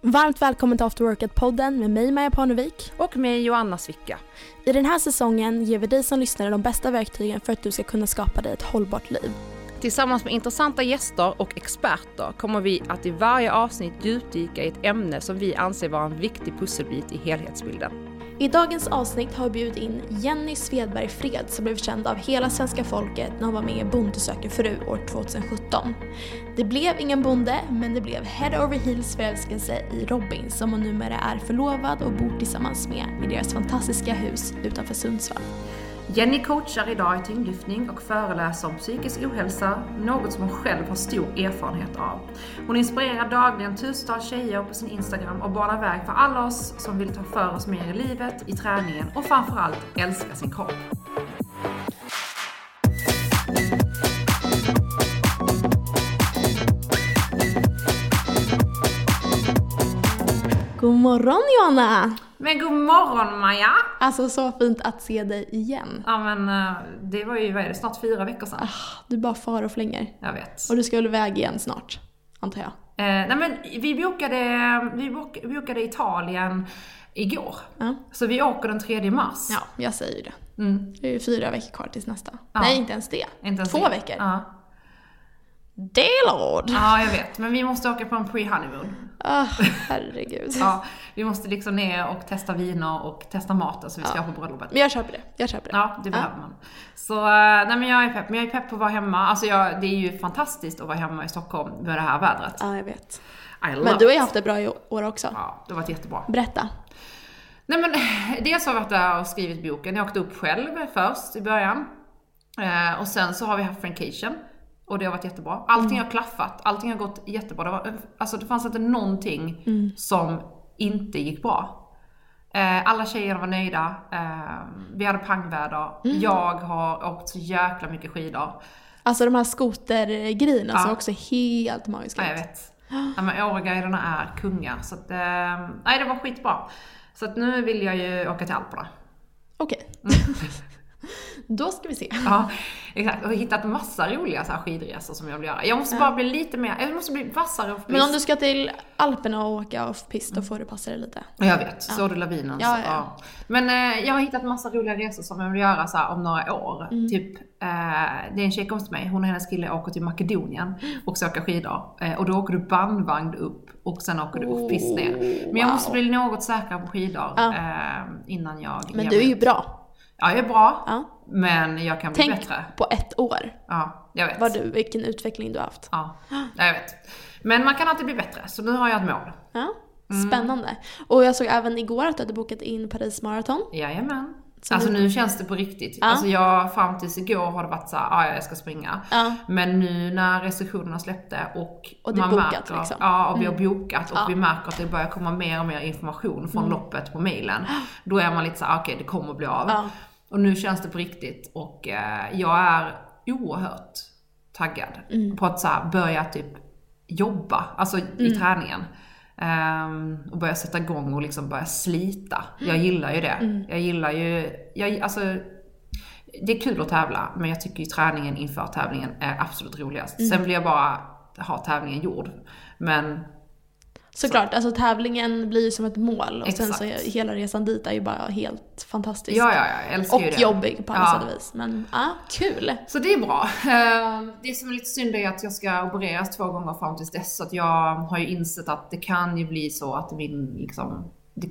Varmt välkommen till After Workout-podden med mig Maja Parnevik. Och med Joanna Svicka. I den här säsongen ger vi dig som lyssnare de bästa verktygen för att du ska kunna skapa dig ett hållbart liv. Tillsammans med intressanta gäster och experter kommer vi att i varje avsnitt djupdyka i ett ämne som vi anser vara en viktig pusselbit i helhetsbilden. I dagens avsnitt har vi bjudit in Jenny Svedberg Fred som blev känd av hela svenska folket när hon var med i Bonde söker fru år 2017. Det blev ingen bonde, men det blev head over heels förälskelse i Robin som hon numera är förlovad och bor tillsammans med i deras fantastiska hus utanför Sundsvall. Jenny coachar idag i tyngdlyftning och föreläser om psykisk ohälsa, något som hon själv har stor erfarenhet av. Hon inspirerar dagligen tusentals tjejer på sin Instagram och banar väg för alla oss som vill ta för oss mer i livet, i träningen och framförallt älska sin kropp. God morgon Johanna! Men god morgon Maja! Alltså så fint att se dig igen. Ja men eh, det var ju, vad är det, snart fyra veckor sedan. Ah, du bara far och flänger. Jag vet. Och du ska väl iväg igen snart, antar jag? Eh, nej men vi bokade, vi bok, bokade Italien igår. Ja. Så vi åker den 3 mars. Ja, jag säger det. Mm. Det är ju fyra veckor kvar tills nästa. Ja. Nej, inte ens det. Inte ens Två det. veckor. Ja. Delord! ja, jag vet. Men vi måste åka på en pre-honeymoon. Ah, herregud. Ja, vi måste liksom ner och testa viner och testa maten som vi ska Ja. ha på bröllopet. Men jag köper det. Jag köper det. Ja, det behöver man. Så, eh, nej men jag är pepp. Men jag är pepp på att vara hemma. Alltså jag, det är ju fantastiskt att vara hemma i Stockholm med det här vädret. Ja, jag vet. Men du har ju haft det bra i år också. Ja, det har varit jättebra. Berätta. Nej men dels har jag varit där och skrivit boken. Jag åkte upp själv först i början. Eh, och sen så har vi haft Frankation. Och det har varit jättebra. Allting har klaffat, allting har gått jättebra. Det, var, alltså det fanns inte någonting som inte gick bra. Eh, alla tjejer var nöjda. Eh, vi hade pangväder. Jag har åkt så jäkla mycket skidor. Alltså de här skotergrejerna Ja. som också är helt magiska. Ja, jag vet. Ja, men Åreguiderna är kungar. Så att, eh, nej det var skitbra. Så att nu vill jag ju åka till Alperna. Okej. Då ska vi se. Ja, exakt. Och hittat massa roliga så här skidresor som jag vill göra. Jag måste bara bli lite mer, jag måste bli vassare och Men om du ska till Alperna och åka off-pist, då får du passa dig lite. Jag vet, såg du lavinen? Ja, så, ja. Men eh, jag har hittat massa roliga resor som jag vill göra så här, om några år. Mm. Typ, eh, det är en tjejkompis till mig, hon och hennes kille åker till Makedonien och ska åka skidor. Eh, och då åker du bandvagn upp och sen åker du off-pist ner. Men jag wow. måste bli något säkrare på skidor Ja. eh, innan jag Men du är mig ju bra. Ja, jag är bra. Ja. Men jag kan bli Tänk bättre. på ett år, Ja, jag vet. vad du, vilken utveckling du har haft. Ja, jag vet. Men man kan alltid bli bättre, så nu har jag ett mål. Ja, Mm. spännande. Och jag såg även igår att du hade bokat in Paris Marathon. Jajamän. Så alltså nu- känns det på riktigt. Ja. Alltså jag, fram tills igår har det varit så här, "Ah, ja jag ska springa. Ja. Men nu när restriktionerna släppte och, Och det man bokat, märker, liksom. Ja, och vi har bokat och Ja. vi märker att det börjar komma mer och mer information från loppet på mailen. Då är man lite så här, okej det kommer bli av. Ja. Och nu känns det på riktigt och eh, jag är oerhört taggad Mm. på att så här, börja typ jobba, alltså i träningen. Ehm, och börja sätta igång och liksom börja slita. Mm. Jag gillar ju det. Jag gillar ju, jag, alltså det är kul att tävla, men jag tycker ju träningen inför tävlingen är absolut roligast. Mm. Sen vill jag bara ha tävlingen gjord. Men Såklart, alltså tävlingen blir ju som ett mål och sen Exakt. så är hela resan dit är ju bara helt fantastisk. ja, ja, ja, jag älskar och ju det. jobbig på alla Ja. sätt vis. Men ja, kul! Så det är bra. Eh, Det som är lite synd är att jag ska opereras två gånger fram tills dess. Så att jag har ju insett att det kan ju bli så att min, liksom, det,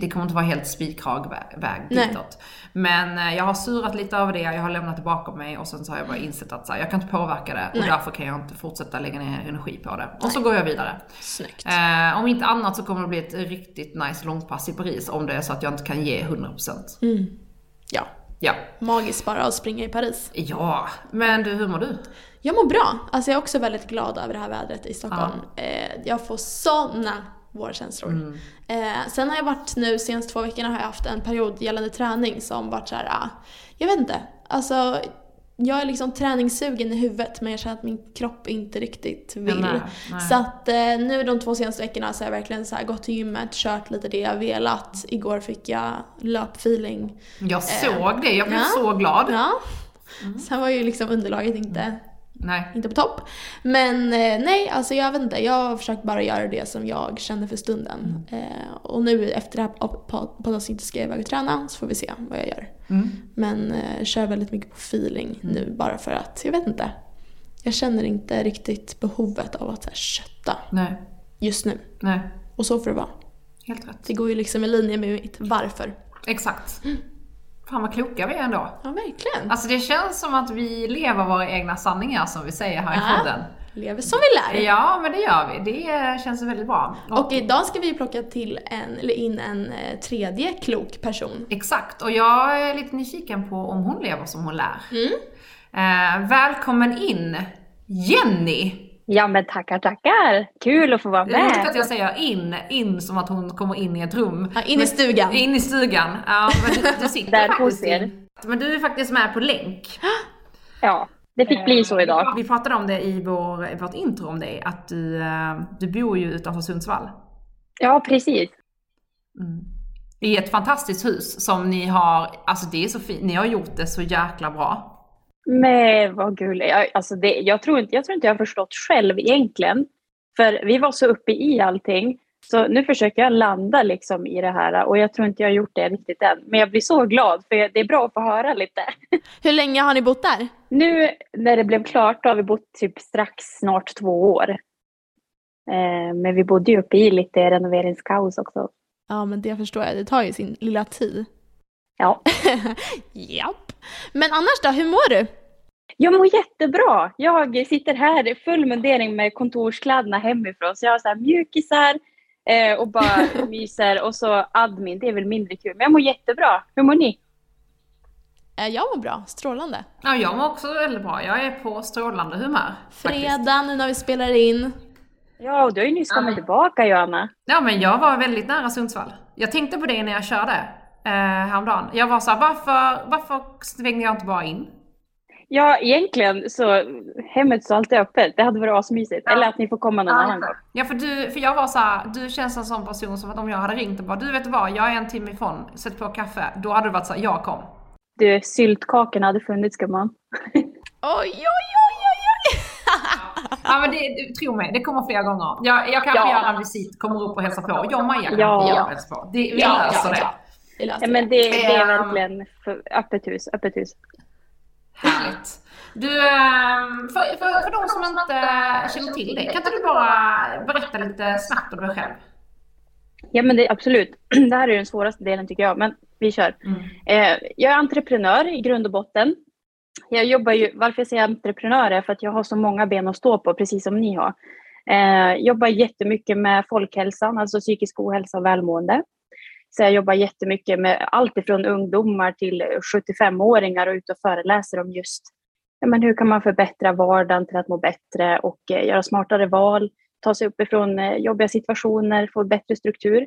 det kommer inte vara helt spikrak vä- väg Nej. ditåt. Men eh, jag har surat lite över det, jag har lämnat det bakom mig och sen så har jag bara insett att så här, jag kan inte påverka det och Nej. därför kan jag inte fortsätta lägga ner energi på det. Och så går jag vidare. Snyggt. Eh, om inte annat så kommer det bli ett riktigt nice långpass i Paris om det är så att jag inte kan ge 100%. Ja, Ja. magiskt bara att springa i Paris. Ja, men du, hur mår du? Jag mår bra. Alltså jag är också väldigt glad över det här vädret i Stockholm. Eh, jag får såna vårkänslor. Mm. Eh, sen har jag varit nu, senaste två veckorna har jag haft en period gällande träning som varit så här, ah, jag vet inte. Alltså, jag är liksom träningssugen i huvudet men jag känner att min kropp inte riktigt vill. nej, nej. Så att eh, nu de två senaste veckorna så har jag verkligen så här gått till gymmet, kört lite det jag velat. Igår fick jag löpfeeling. Jag såg det, jag blev ja. så glad. Ja. Sen var ju liksom underlaget inte Nej. inte på topp. Men eh, nej, alltså jag vet inte. Jag har försökt bara göra det som jag känner för stunden. Eh, och nu efter det här poddavsnittet ska jag iväg och träna så får vi se vad jag gör. Mm. Men eh, kör väldigt mycket på feeling nu bara för att, jag vet inte. Jag känner inte riktigt behovet av att så här, kötta Nej. just nu. Nej. Och så får det vara. Helt rätt. Det går ju liksom i linje med mitt varför. Exakt. Fan vad kloka vi är ändå. Ja, verkligen. Alltså det känns som att vi lever våra egna sanningar som vi säger här i podden. Lever som vi lär. Ja, men det gör vi. Det känns väldigt bra. Och idag ska vi plocka till en, eller in en eh, tredje klok person. Exakt, och jag är lite nyfiken på om hon lever som hon lär. Mm. Eh, välkommen in, Jenny! Ja men tackar tackar! Kul att få vara Det är roligt med. att jag säger in, in som att hon kommer in i ett rum. Ja, in i stugan. In i stugan. Ja, men du, du sitter Där faktiskt hos er. Men du är faktiskt med på länk. Ja, det fick bli så idag. Vi pratade om det i, vår, i vårt intro om dig, att du, eh, du bor ju utanför Sundsvall. Ja precis. Mm. I ett fantastiskt hus som ni har, alltså det är så fint, ni har gjort det så jäkla bra. Men vad gulligt. Jag, alltså det, jag, tror inte, jag tror inte jag har förstått själv egentligen. För vi var så uppe i allting. Så nu försöker jag landa liksom i det här och jag tror inte jag har gjort det riktigt än. Men jag blir så glad för det är bra att få höra lite. Hur länge har ni bott där? Nu när det blev klart har vi bott typ strax snart två år. Eh, men vi bodde ju uppe i lite renoveringskaos också. Ja, men det förstår jag. Det tar ju sin lilla tid. Ja. Japp. Men annars då, hur mår du? Jag mår jättebra. Jag sitter här i full mundering med kontorskläderna hemifrån. Så jag har så här mjukisar eh, och bara myser. Och så admin, det är väl mindre kul. Men jag mår jättebra. Hur mår ni? Eh, Jag mår bra, strålande. Ja, jag mår också väldigt bra. Jag är på strålande humör. Fredag nu när vi spelar in. Ja, och du har ju nyss kommit tillbaka Johanna. Ja, men jag var väldigt nära Sundsvall. Jag tänkte på det när jag körde eh, häromdagen. Jag var såhär, varför, varför svängde jag inte bara in? Ja, egentligen så hemmet står alltid öppet. Det hade varit asmysigt. Eller att ni får komma någon annan gång. Ja, för, du, för jag var så här, du känns en sån person som att om jag hade ringt och bara, du vet vad, jag är en timme ifrån, sätt på kaffe. Då hade du varit såhär, jag kom. Du, syltkakorna hade funnits gumman. Oj, oj, oj, oj, oj! Ja men det, tro mig, det kommer flera gånger. Jag, jag kanske Ja. gör en visit, kommer upp och hälsar på. Jag och Maja kanske Ja. hälsar på. Det, vi löser det. Vi löser Ja, det. men det, det är Ehm. verkligen för, öppet hus. Öppet hus. Härligt. Du, ehm, för, för, för de som inte känner till dig, kan inte du bara berätta lite snabbt om dig själv? Ja men det, absolut. Det här är den svåraste delen tycker jag, men vi kör. Eh, jag är entreprenör i grund och botten. Jag jobbar ju, varför jag säger entreprenör är för att jag har så många ben att stå på, precis som ni har. Eh, jobbar jättemycket med folkhälsan, alltså psykisk ohälsa och välmående. Så jag jobbar jättemycket med allt ifrån ungdomar till 75-åringar och ut och föreläser om just ja, men hur kan man förbättra vardagen till att må bättre och eh, göra smartare val, ta sig upp ifrån eh, jobbiga situationer, få bättre struktur.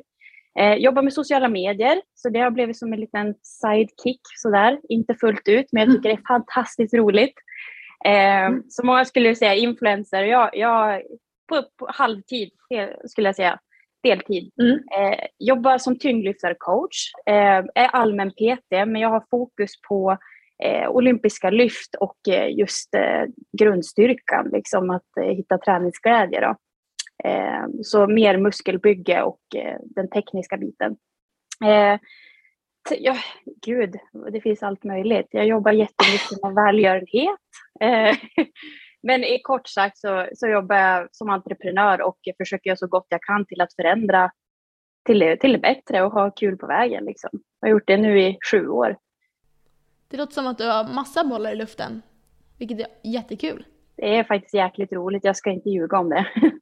Eh, jobbar med sociala medier, så det har blivit som en liten sidekick sådär. Inte fullt ut, men jag tycker det är fantastiskt roligt. Eh, så många skulle säga influencer, jag, jag på, på halvtid skulle jag säga, deltid. Eh, jobbar som tyngdlyftarcoach, eh, är allmän PT, men jag har fokus på eh, olympiska lyft och eh, just eh, grundstyrkan, liksom att eh, hitta träningsglädje. Då. Så mer muskelbygge och den tekniska biten. Ja, gud, det finns allt möjligt. Jag jobbar jättemycket med välgörenhet. Men i kort sagt så, så jobbar jag som entreprenör och försöker göra så gott jag kan till att förändra till, det- till det bättre och ha kul på vägen. Liksom. Jag har gjort det nu i sju år. Det låter som att du har massa bollar i luften. Vilket är jättekul. Det är faktiskt jäkligt roligt. Jag ska inte ljuga om det.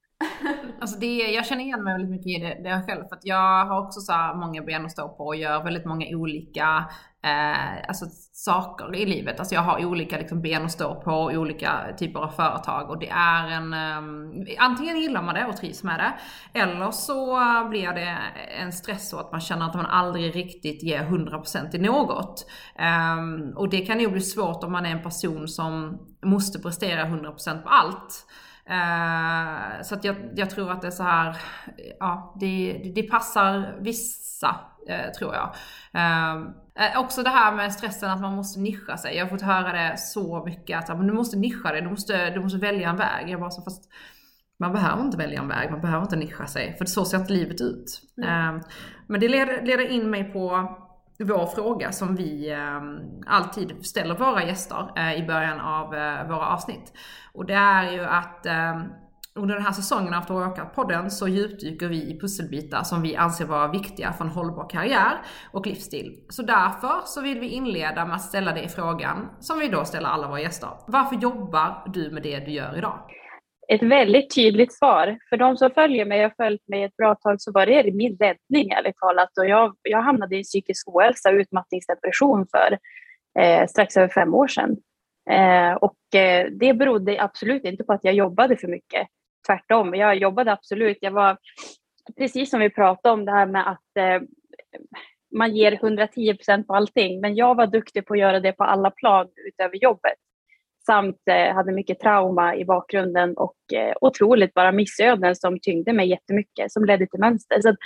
Alltså det, jag känner igen mig väldigt mycket i det, det själv, för att jag har också så många ben att stå på och gör väldigt många olika eh, alltså, saker i livet. Alltså jag har olika liksom, ben att stå på, och olika typer av företag och det är en, eh, antingen gillar man det och trivs med det, eller så blir det en stress så att man känner att man aldrig riktigt ger 100% i något. Eh, och det kan ju bli svårt om man är en person som måste prestera 100% på allt. Eh, så att jag, jag, tror att det är så här, ja, det, det passar vissa, eh, tror jag. Eh, eh, också det här med stressen att man måste nischa sig. Jag har fått höra det så mycket att men du måste nischa dig, du måste, du måste välja en väg. Jag bara så, fast man behöver inte välja en väg, man behöver inte nischa sig. För så ser inte livet ut. Mm. men det leder, leder in mig på vår fråga som vi ehm, alltid ställer våra gäster eh, i början av eh, våra avsnitt. Och det är ju att ehm, under den här säsongen av After Workout-podden så djupdyker vi i pusselbitar som vi anser vara viktiga för en hållbar karriär och livsstil. Så därför så vill vi inleda med att ställa dig frågan, som vi då ställer alla våra gäster. Varför jobbar du med det du gör idag? Ett väldigt tydligt svar. För de som följer mig, och har följt mig ett bra tag, så var det min räddning ärligt talat. Och jag, jag hamnade i psykisk ohälsa och utmattningsdepression för eh, strax över fem år sedan. Eh, och eh, det berodde absolut inte på att jag jobbade för mycket. Tvärtom, jag jobbade absolut. Jag var, precis som vi pratade om det här med att eh, man ger 110 procent på allting, men jag var duktig på att göra det på alla plan utöver jobbet samt eh, hade mycket trauma i bakgrunden och eh, otroligt bara missöden som tyngde mig jättemycket, som ledde till mönster. Så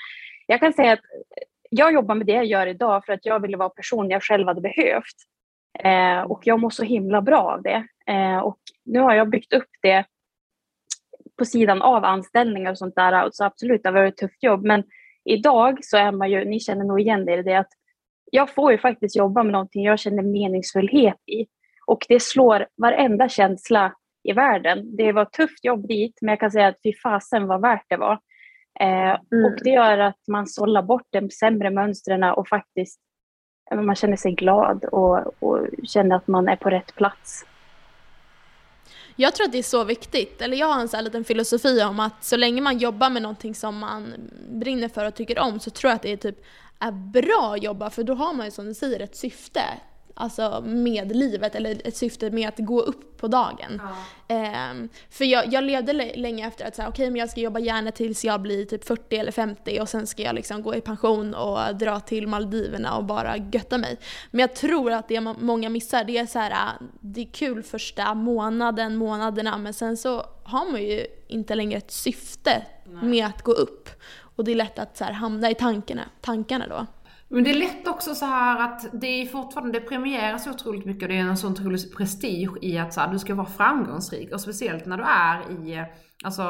jag kan säga att eh, jag jobbar med det jag gör idag för att jag ville vara person jag själv hade behövt. Eh, och jag mår så himla bra av det. Eh, och nu har jag byggt upp det på sidan av anställningar och sånt där. Så absolut, det har varit ett tufft jobb. Men idag så är man ju, ni känner nog igen det, det att jag får ju faktiskt jobba med någonting jag känner meningsfullhet i. Och det slår varenda känsla i världen. Det var ett tufft jobb dit, men jag kan säga att fy fasen vad värt det var. Eh, mm. Och det gör att man sållar bort de sämre mönstren och faktiskt man känner sig glad och, och känner att man är på rätt plats. Jag tror att det är så viktigt, eller jag har en sån här liten filosofi om att så länge man jobbar med någonting som man brinner för och tycker om så tror jag att det är typ är bra att jobba för då har man ju som du säger ett syfte alltså med livet eller ett syfte med att gå upp på dagen. Ja. Um, för jag, jag levde länge efter att säga okej okay, men jag ska jobba gärna tills jag blir typ 40 eller 50 och sen ska jag liksom gå i pension och dra till Maldiverna och bara götta mig. Men jag tror att det många missar det är så här, äh, det är kul första månaden, månaderna men sen så har man ju inte längre ett syfte Nej. med att gå upp. Och det är lätt att så här, hamna i tankarna, tankarna då. Men det är lätt också så här att det är fortfarande, det premieras så otroligt mycket och det är en sån otrolig prestige i att så här, du ska vara framgångsrik. Och speciellt när du är i, alltså,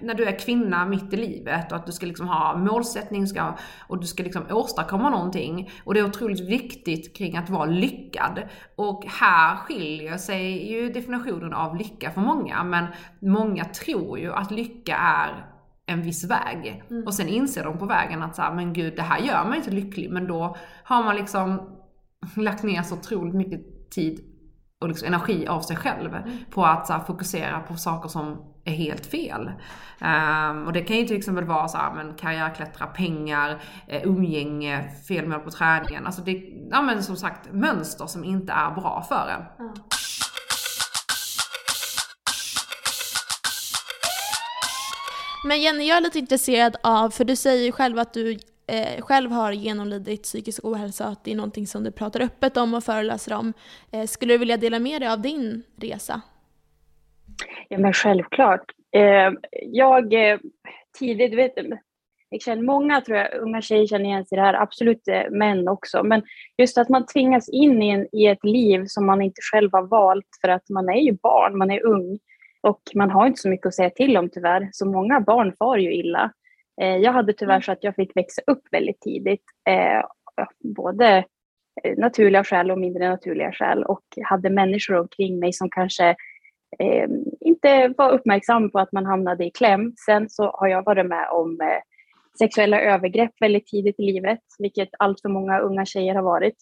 när du är kvinna mitt i livet och att du ska liksom ha målsättning ska, och du ska liksom åstadkomma någonting. Och det är otroligt viktigt kring att vara lyckad. Och här skiljer sig ju definitionen av lycka för många, men många tror ju att lycka är en viss väg. Mm. Och sen inser de på vägen att så här, men gud det här gör mig inte lycklig. Men då har man liksom lagt ner så otroligt mycket tid och liksom energi av sig själv mm. på att så här, fokusera på saker som är helt fel. Um, och det kan ju till exempel vara så här, men karriärklättra, pengar, uh, umgänge, fel mål på träningen. Alltså det, ja men som sagt mönster som inte är bra för en. Mm. Men Jenny, jag är lite intresserad av, för du säger ju själv att du eh, själv har genomlidit psykisk ohälsa och att det är någonting som du pratar öppet om och föreläser om. Eh, skulle du vilja dela med dig av din resa? Ja, men självklart. Eh, jag eh, tidigt, vet jag känner, många tror jag, unga tjejer känner igen sig i det här, absolut eh, män också. Men just att man tvingas in i, en, i ett liv som man inte själv har valt för att man är ju barn, man är ung. Och man har inte så mycket att säga till om tyvärr, så många barn far ju illa. Eh, jag hade tyvärr mm. så att jag fick växa upp väldigt tidigt, eh, både eh, naturliga skäl och mindre naturliga skäl och hade människor omkring mig som kanske inte var uppmärksamma på att man hamnade i kläm. Sen så har jag varit med om sexuella övergrepp väldigt tidigt i livet, vilket allt för många unga tjejer har varit.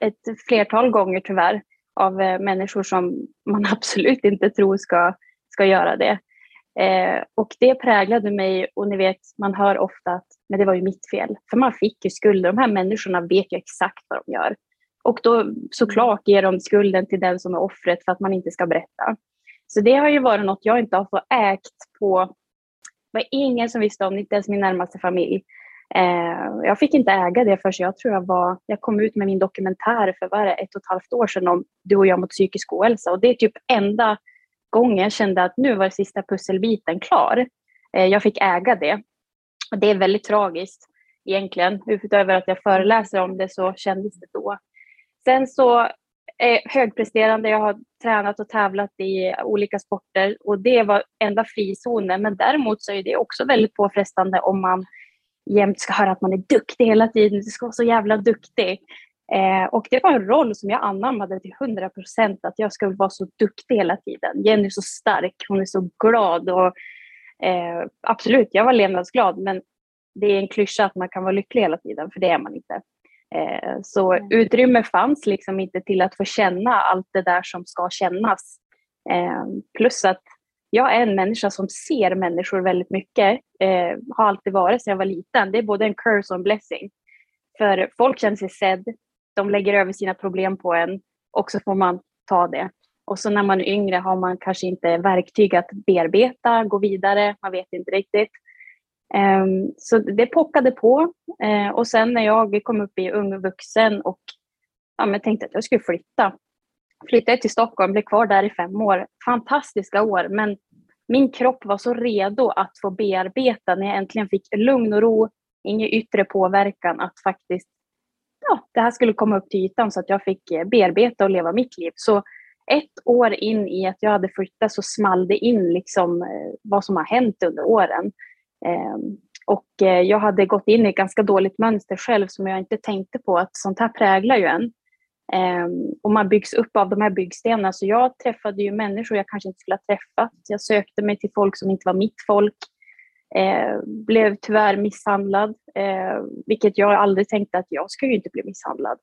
Ett flertal gånger tyvärr av eh, människor som man absolut inte tror ska, ska göra det. Eh, och det präglade mig och ni vet, man hör ofta att men det var ju mitt fel. För man fick ju skulder. De här människorna vet ju exakt vad de gör. Och då såklart ger de skulden till den som är offret för att man inte ska berätta. Så det har ju varit något jag inte har fått ägt på, det var ingen som visste om, inte ens min närmaste familj. Eh, jag fick inte äga det förrän jag tror jag var, jag kom ut med min dokumentär för vad det, ett och ett halvt år sedan om du och jag mot psykisk ohälsa och det är typ enda gången jag kände att nu var sista pusselbiten klar. Eh, jag fick äga det. Och det är väldigt tragiskt egentligen. Utöver att jag föreläser om det så kändes det då. Sen så är högpresterande, jag har tränat och tävlat i olika sporter och det var enda frizonen. Men däremot så är det också väldigt påfrestande om man jämt ska höra att man är duktig hela tiden. Du ska vara så jävla duktig. Eh, och det var en roll som jag anammade till 100 procent, att jag skulle vara så duktig hela tiden. Jenny är så stark, hon är så glad och eh, absolut, jag var levnadsglad, men det är en klyscha att man kan vara lycklig hela tiden, för det är man inte. Eh, så mm. utrymme fanns liksom inte till att få känna allt det där som ska kännas. Eh, plus att jag är en människa som ser människor väldigt mycket. Eh, har alltid varit sedan jag var liten. Det är både en curse och en blessing. För folk känner sig sedd, de lägger över sina problem på en och så får man ta det. Och så när man är yngre har man kanske inte verktyg att bearbeta, gå vidare, man vet inte riktigt. Um, så det pockade på. Uh, och sen när jag kom upp i ung vuxen och ja, men tänkte att jag skulle flytta. Flyttade till Stockholm, blev kvar där i fem år. Fantastiska år, men min kropp var så redo att få bearbeta när jag äntligen fick lugn och ro, ingen yttre påverkan, att faktiskt ja, det här skulle komma upp till ytan så att jag fick eh, bearbeta och leva mitt liv. Så ett år in i att jag hade flyttat så small det in liksom eh, vad som har hänt under åren. Ehm, och eh, jag hade gått in i ett ganska dåligt mönster själv som jag inte tänkte på att sånt här präglar ju en. Ehm, och man byggs upp av de här byggstenarna. Så jag träffade ju människor jag kanske inte skulle ha träffat. Jag sökte mig till folk som inte var mitt folk. Eh, blev tyvärr misshandlad, eh, vilket jag aldrig tänkte att jag skulle inte bli misshandlad.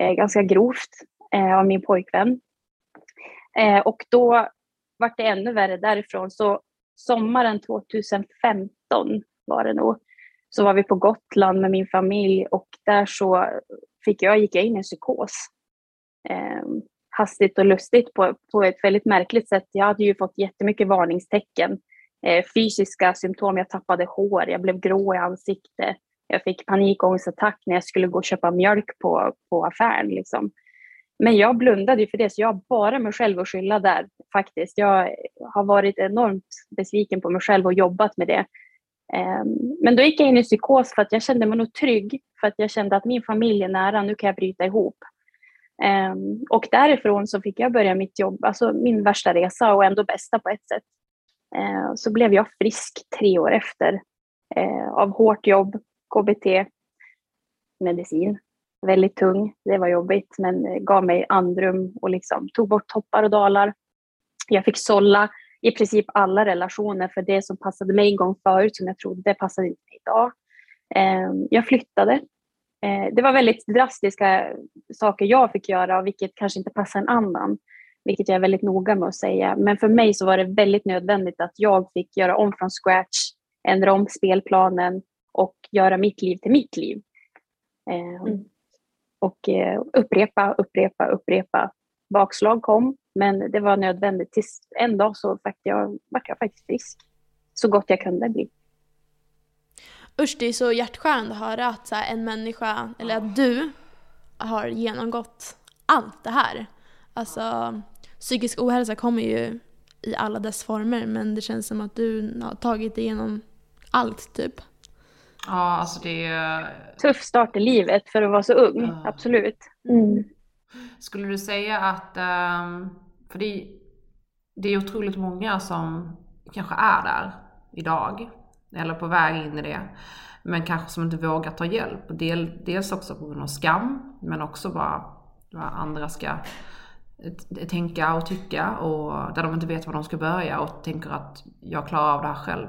Eh, ganska grovt eh, av min pojkvän. Eh, och då vart det ännu värre därifrån. Så sommaren 2015 var det nog, så var vi på Gotland med min familj och där så fick jag, gick jag in i en psykos. Eh, hastigt och lustigt på, på ett väldigt märkligt sätt. Jag hade ju fått jättemycket varningstecken eh, fysiska symptom. Jag tappade hår, jag blev grå i ansiktet. Jag fick panikångestattack när jag skulle gå och köpa mjölk på, på affären. Liksom. Men jag blundade ju för det, så jag har bara mig själv att skylla där faktiskt. Jag har varit enormt besviken på mig själv och jobbat med det. Ehm, men då gick jag in i psykos för att jag kände mig nog trygg, för att jag kände att min familj är nära, nu kan jag bryta ihop. Ehm, och därifrån så fick jag börja mitt jobb, alltså min värsta resa och ändå bästa på ett sätt. Ehm, så blev jag frisk tre år efter eh, av hårt jobb, KBT, medicin. Väldigt tung, det var jobbigt men gav mig andrum och liksom tog bort toppar och dalar. Jag fick sålla i princip alla relationer för det som passade mig en gång förut som jag trodde passade inte mig idag. Eh, jag flyttade. Det var väldigt drastiska saker jag fick göra vilket kanske inte passar en annan vilket jag är väldigt noga med att säga. Men för mig så var det väldigt nödvändigt att jag fick göra om från scratch, ändra om spelplanen och göra mitt liv till mitt liv. Eh, mm. Och eh, upprepa, upprepa, upprepa. Bakslag kom, men det var nödvändigt. Tills en dag så var jag, var jag faktiskt frisk. Så gott jag kunde bli. Usch, det är så hjärtskärande att höra att en människa, eller att du, har genomgått allt det här. Alltså, psykisk ohälsa kommer ju i alla dess former men det känns som att du har tagit igenom allt typ. Ja, alltså det är... Tuff start i livet för att vara så ung, uh. absolut. Mm. Skulle du säga att, ehm, för det, det är otroligt många som kanske är där idag, eller på väg in i det, men kanske som inte vågar ta hjälp. Del, dels också på grund av skam, men också bara vad andra ska eh, tänka och tycka och där de inte vet var de ska börja och tänker att jag klarar av det här själv.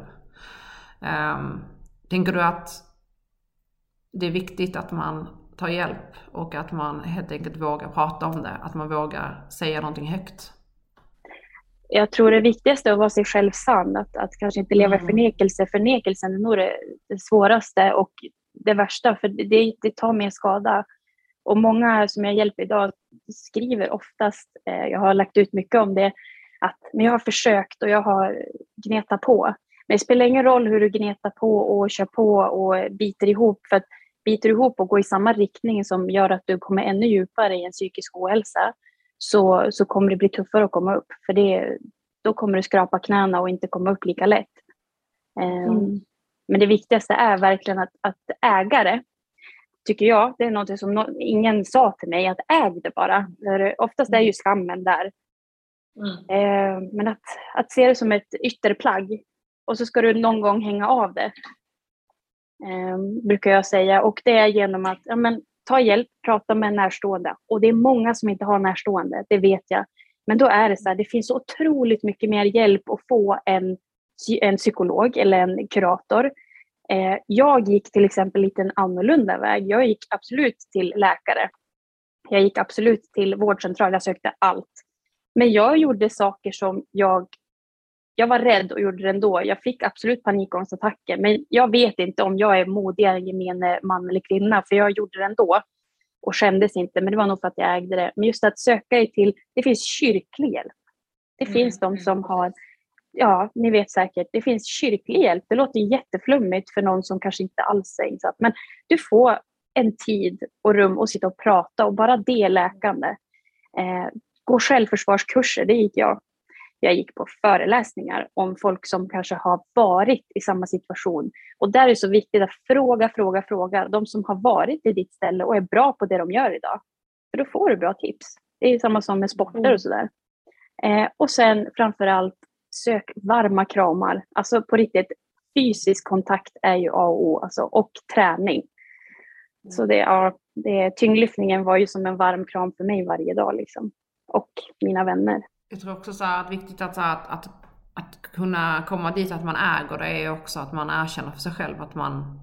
Um, tänker du att det är viktigt att man tar hjälp och att man helt enkelt vågar prata om det, att man vågar säga någonting högt? Jag tror det viktigaste är att vara sig själv sann, att, att kanske inte leva i mm. förnekelse. Förnekelsen är nog det, det svåraste och det värsta, för det, det tar mer skada. Och många som jag hjälper idag skriver oftast, eh, jag har lagt ut mycket om det, att men jag har försökt och jag har gnetat på. Men det spelar ingen roll hur du gnetar på och kör på och biter ihop. För att biter ihop och går i samma riktning som gör att du kommer ännu djupare i en psykisk ohälsa så, så kommer det bli tuffare att komma upp. För det, då kommer du skrapa knäna och inte komma upp lika lätt. Mm. Men det viktigaste är verkligen att, att ägare, tycker jag, det är något som no ingen sa till mig, att äg det bara. För oftast är ju skammen där. Mm. Eh, men att, att se det som ett ytterplagg och så ska du någon gång hänga av det. Eh, brukar jag säga. Och det är genom att ja, men, ta hjälp, prata med närstående. Och det är många som inte har närstående, det vet jag. Men då är det så här, det finns så otroligt mycket mer hjälp att få än en psykolog eller en kurator. Eh, jag gick till exempel lite en annorlunda väg. Jag gick absolut till läkare. Jag gick absolut till vårdcentral, jag sökte allt. Men jag gjorde saker som jag... Jag var rädd och gjorde det ändå. Jag fick absolut panikångestattacker, men jag vet inte om jag är modigare än gemene man eller kvinna, för jag gjorde det ändå och skämdes inte, men det var nog för att jag ägde det. Men just att söka dig till, det finns kyrklig hjälp. Det mm. finns de som har, ja, ni vet säkert, det finns kyrklig hjälp. Det låter jätteflummigt för någon som kanske inte alls är insatt, men du får en tid och rum att sitta och prata och bara det läkande. Eh, gå självförsvarskurser, det gick jag. Jag gick på föreläsningar om folk som kanske har varit i samma situation. Och där är det så viktigt att fråga, fråga, fråga de som har varit i ditt ställe och är bra på det de gör idag. För då får du bra tips. Det är samma som med sporter mm. och sådär. Eh, och sen framför allt, sök varma kramar. Alltså på riktigt, fysisk kontakt är ju A och O. Alltså, och träning. Så det, ja, det, tyngdlyftningen var ju som en varm kram för mig varje dag. Liksom och mina vänner. Jag tror också så att viktigt att, så att, att, att kunna komma dit att man äger det är också att man erkänner för sig själv att man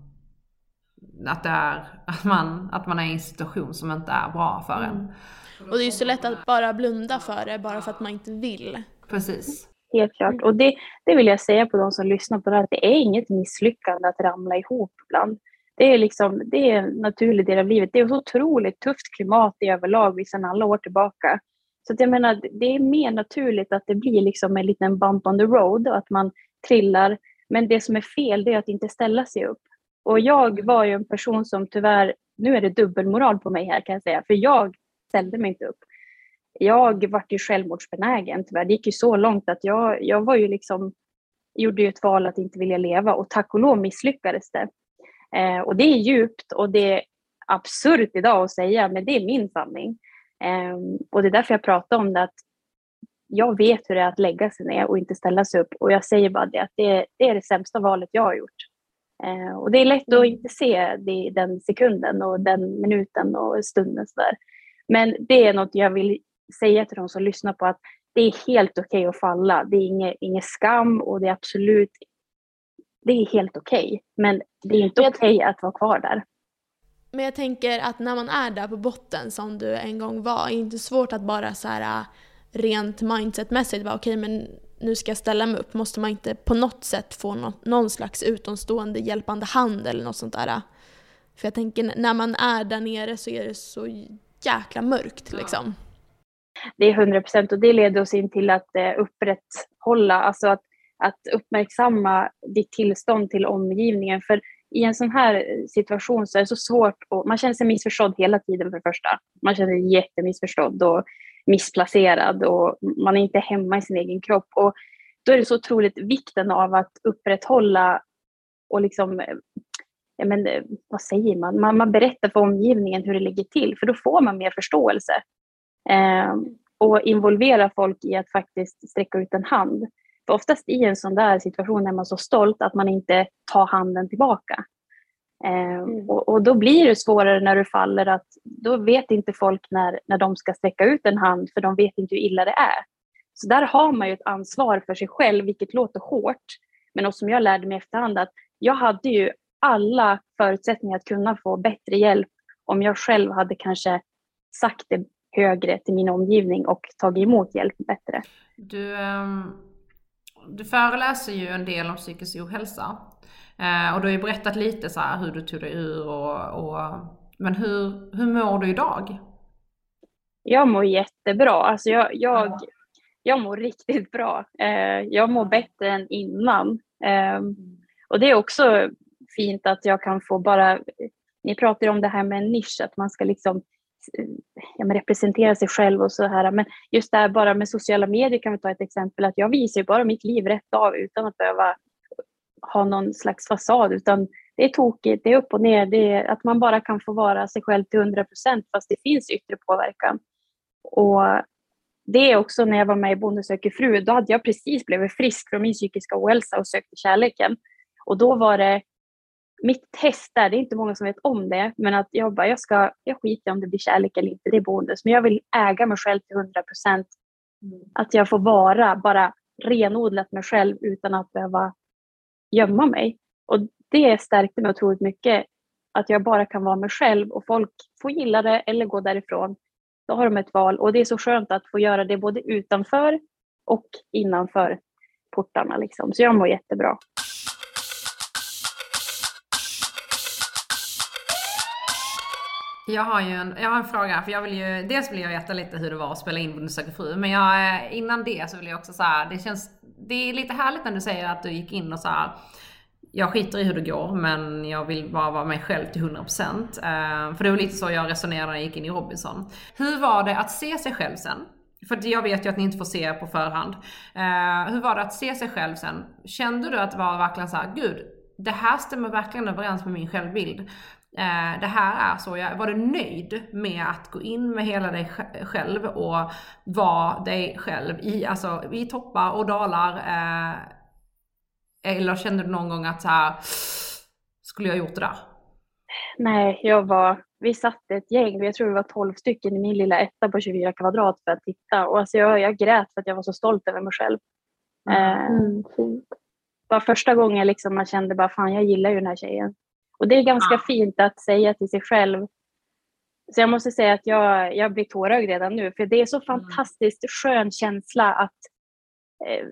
att, det är, att, man, att man är i en situation som inte är bra för en. Mm. Och det är ju så lätt att bara blunda för det bara för att man inte vill. Precis. Helt klart. Och det, det vill jag säga på de som lyssnar på det här, att det är inget misslyckande att ramla ihop ibland. Det är, liksom, det är en naturlig del av livet. Det är ett otroligt tufft klimat i överlag sedan alla år tillbaka. Så jag menar, det är mer naturligt att det blir liksom en liten bump on the road och att man trillar. Men det som är fel det är att inte ställa sig upp. Och jag var ju en person som tyvärr, nu är det dubbelmoral på mig här kan jag säga, för jag ställde mig inte upp. Jag var ju självmordsbenägen tyvärr. Det gick ju så långt att jag, jag var ju liksom, gjorde ju ett val att inte vilja leva och tack och lov misslyckades det. Eh, och det är djupt och det är absurt idag att säga, men det är min sanning. Um, och det är därför jag pratar om det, att jag vet hur det är att lägga sig ner och inte ställa sig upp. Och jag säger bara det, att det, det är det sämsta valet jag har gjort. Uh, och det är lätt att mm. inte se det, den sekunden och den minuten och stunden. Så där. Men det är något jag vill säga till de som lyssnar på, att det är helt okej okay att falla. Det är inget, inget skam och det är absolut det är helt okej. Okay. Men det är inte okej okay att vara kvar där. Men jag tänker att när man är där på botten som du en gång var, är det inte svårt att bara så här äh, rent mindsetmässigt vara okej okay, men nu ska jag ställa mig upp. Måste man inte på något sätt få något, någon slags utomstående hjälpande hand eller något sånt där? För jag tänker när man är där nere så är det så jäkla mörkt liksom. Det är hundra procent och det leder oss in till att eh, upprätthålla, alltså att, att uppmärksamma ditt tillstånd till omgivningen. För i en sån här eh, situation så är det så svårt och man känner sig missförstådd hela tiden för det första. Man känner sig jättemissförstådd och missplacerad och man är inte hemma i sin egen kropp. Och då är det så otroligt vikten av att upprätthålla och liksom, eh, ja men, eh, vad säger man? man? Man berättar för omgivningen hur det ligger till för då får man mer förståelse. Eh, och involvera folk i att faktiskt sträcka ut en hand. För oftast i en sån där situation är man så stolt att man inte tar handen tillbaka. Eh, mm. och, och, då blir det svårare när du faller att då vet inte folk när, när de ska sträcka ut en hand för de vet inte hur illa det är. Så där har man ju ett ansvar för sig själv, vilket låter hårt. Men något som jag lärde mig efterhand att jag hade ju alla förutsättningar att kunna få bättre hjälp om jag själv hade kanske sagt det högre till min omgivning och tagit emot hjälp bättre. Du, um du föreläser ju en del om psykisk ohälsa. Eh, och du har ju berättat lite så hur du tog dig ur och, och men hur, hur mår du idag? Jag mår jättebra. Alltså jag, jag, jag mår riktigt bra. Eh, jag mår bättre än innan. Eh, och det är också fint att jag kan få bara, ni pratar om det här med en nisch, att man ska liksom ja, men representera sig själv och så här. Men just där bara med sociala medier kan vi ta ett exempel att jag visar ju bara mitt liv rätt av utan att behöva ha någon slags fasad utan det är tokigt, det är upp och ner, det är att man bara kan få vara sig själv till 100 procent fast det finns yttre påverkan. Och det är också när jag var med i Bonde söker fru, då hade jag precis blivit frisk från min psykiska ohälsa och sökte kärleken. Och då var det mitt test där, det är inte många som vet om det, men att jag bara, jag ska, jag skiter om det blir kärlek eller inte, det är bonus, men jag vill äga mig själv till 100 procent. Mm. Att jag får vara bara renodlat mig själv utan att behöva gömma mig. Och det stärkte mig otroligt mycket, att jag bara kan vara mig själv och folk får gilla det eller gå därifrån. Då har de ett val och det är så skönt att få göra det både utanför och innanför portarna. Liksom. Så jag mår jättebra. Jag har ju en, jag har en fråga, för jag vill ju, dels vill jag veta lite hur det var att spela in Bonde söker fru, men jag, eh, innan det så vill jag också säga, det känns, det är lite härligt när du säger att du gick in och så här, jag skiter i hur det går, men jag vill bara vara mig själv till 100%. Eh, för det var lite så jag resonerade när jag gick in i Robinson. Hur var det att se sig själv sen? För jag vet ju att ni inte får se på förhand. Eh, hur var det att se sig själv sen? Kände du att det var verkligen så här, gud, det här stämmer verkligen överens med min självbild. Uh, det här är så jag, var du nöjd med att gå in med hela dig själv och vara dig själv i, alltså, i toppar och dalar? Uh, eller kände du någon gång att så här, skulle jag gjort det där? Nej, jag var, vi satt ett gäng, jag tror det var 12 stycken i min lilla etta på 24 kvadrat för att titta. Och alltså jag, jag grät för att jag var så stolt över mig själv. Mm. Eh, var första gången liksom man kände bara fan jag gillar ju den här tjejen. Och det är ganska ah. fint att säga till sig själv. Så jag måste säga att jag, jag blir tårögd redan nu för det är så mm. fantastiskt skön känsla att Eh,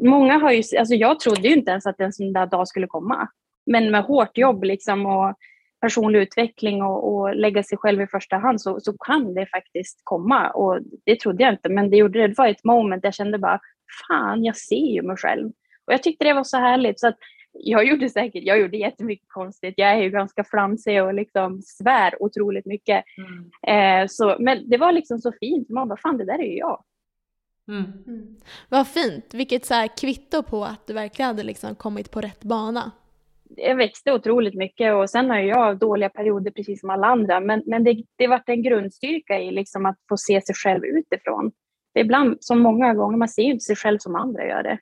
många har ju, alltså jag trodde ju inte ens att en sån där dag skulle komma. Men med hårt jobb liksom och personlig utveckling och, och lägga sig själv i första hand så, så kan det faktiskt komma. Och det trodde jag inte, men det gjorde det. Det var ett moment jag kände bara, fan, jag ser ju mig själv. Och jag tyckte det var så härligt. Så att jag gjorde säkert, jag gjorde jättemycket konstigt. Jag är ju ganska flamsig och liksom svär otroligt mycket. Mm. Eh, så, men det var liksom så fint. Man bara, fan det där är ju jag. Mm. Mm. Vad fint, vilket så här kvitto på att du verkligen hade liksom kommit på rätt bana. Jag växte otroligt mycket och sen har jag dåliga perioder precis som alla andra. Men, men det, det varit en grundstyrka i liksom att få se sig själv utifrån. För ibland, som många gånger, man ser ju inte sig själv som andra gör det.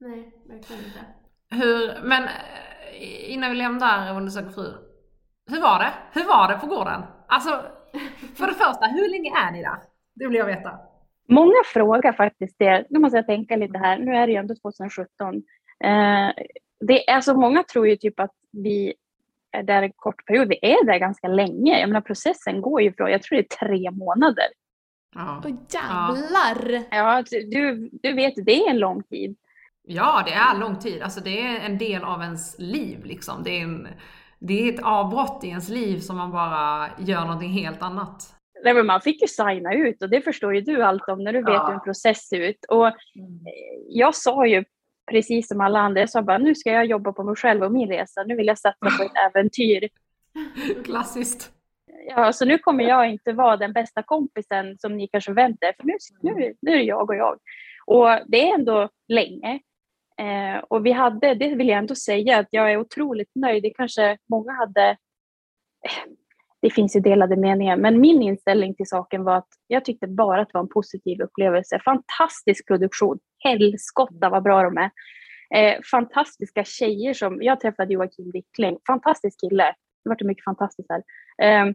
Nej, verkligen inte. Hur, men eh, innan vi lämnar undersöker fru. Hur var det? Hur var det på gården? Alltså, för det första, hur länge är ni där? Det vill jag veta. Många frågar faktiskt det. Nu måste jag tänka lite här. Nu är det ju ändå 2017. Eh, det är så många tror ju typ att vi är där en kort period. Vi är där ganska länge. Jag menar processen går ju från, jag tror det är tre månader. Ja. Oh, jävlar! Ja, du, du vet, det är en lång tid. Ja, det är lång tid. Alltså det är en del av ens liv liksom. Det är, en, det är ett avbrott i ens liv som man bara gör någonting helt annat. Nej, men man fick ju signa ut och det förstår ju du allt om när du vet ja. hur en process ser ut. Och mm. jag sa ju precis som alla andra, jag sa bara nu ska jag jobba på mig själv och min resa. Nu vill jag satsa på ett äventyr. Klassiskt. Ja, så nu kommer jag inte vara den bästa kompisen som ni kanske väntar för nu, nu, nu är det jag och jag. Och det är ändå länge. Eh, och vi hade, det vill jag ändå säga, att jag är otroligt nöjd. Det kanske många hade det finns ju delade meningar, men min inställning till saken var att jag tyckte bara att det var en positiv upplevelse. Fantastisk produktion, helskotta vad bra de är. Eh, fantastiska tjejer som, jag träffade Joakim Wickling, fantastisk kille. Det var mycket fantastiskt här. Eh,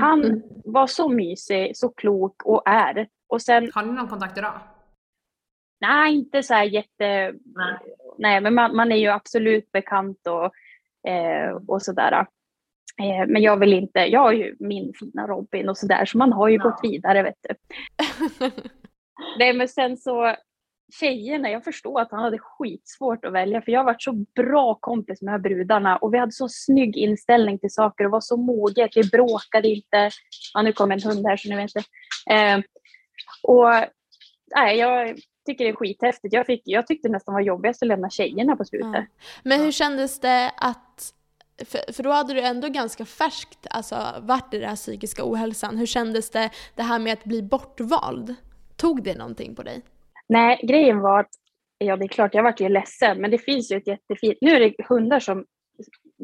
han mm. var så mysig, så klok och är. Och sen, Har ni någon kontakt idag? Nej, inte så här jätte... Nej, nej men man, man, är ju absolut bekant och, eh, och sådär. Eh, men jag vill inte, jag har ju min fina Robin och sådär så man har ju ja. gått vidare vet du. Nej men sen så tjejerna, jag förstår att han hade skitsvårt att välja för jag har varit så bra kompis med de här brudarna och vi hade så snygg inställning till saker och var så moget, vi bråkade inte. Ja nu kommer en hund här så ni vet inte. Eh, och nej, jag tycker det är skithäftigt. Jag, fick, jag tyckte nästan var jobbigast att lämna tjejerna på slutet. Ja. Men hur kändes det att för, för då hade du ändå ganska färskt alltså, varit i den här psykiska ohälsan. Hur kändes det, det här med att bli bortvald? Tog det någonting på dig? Nej, grejen var att, ja det är klart jag vart ju ledsen, men det finns ju ett jättefint, nu är det hundar som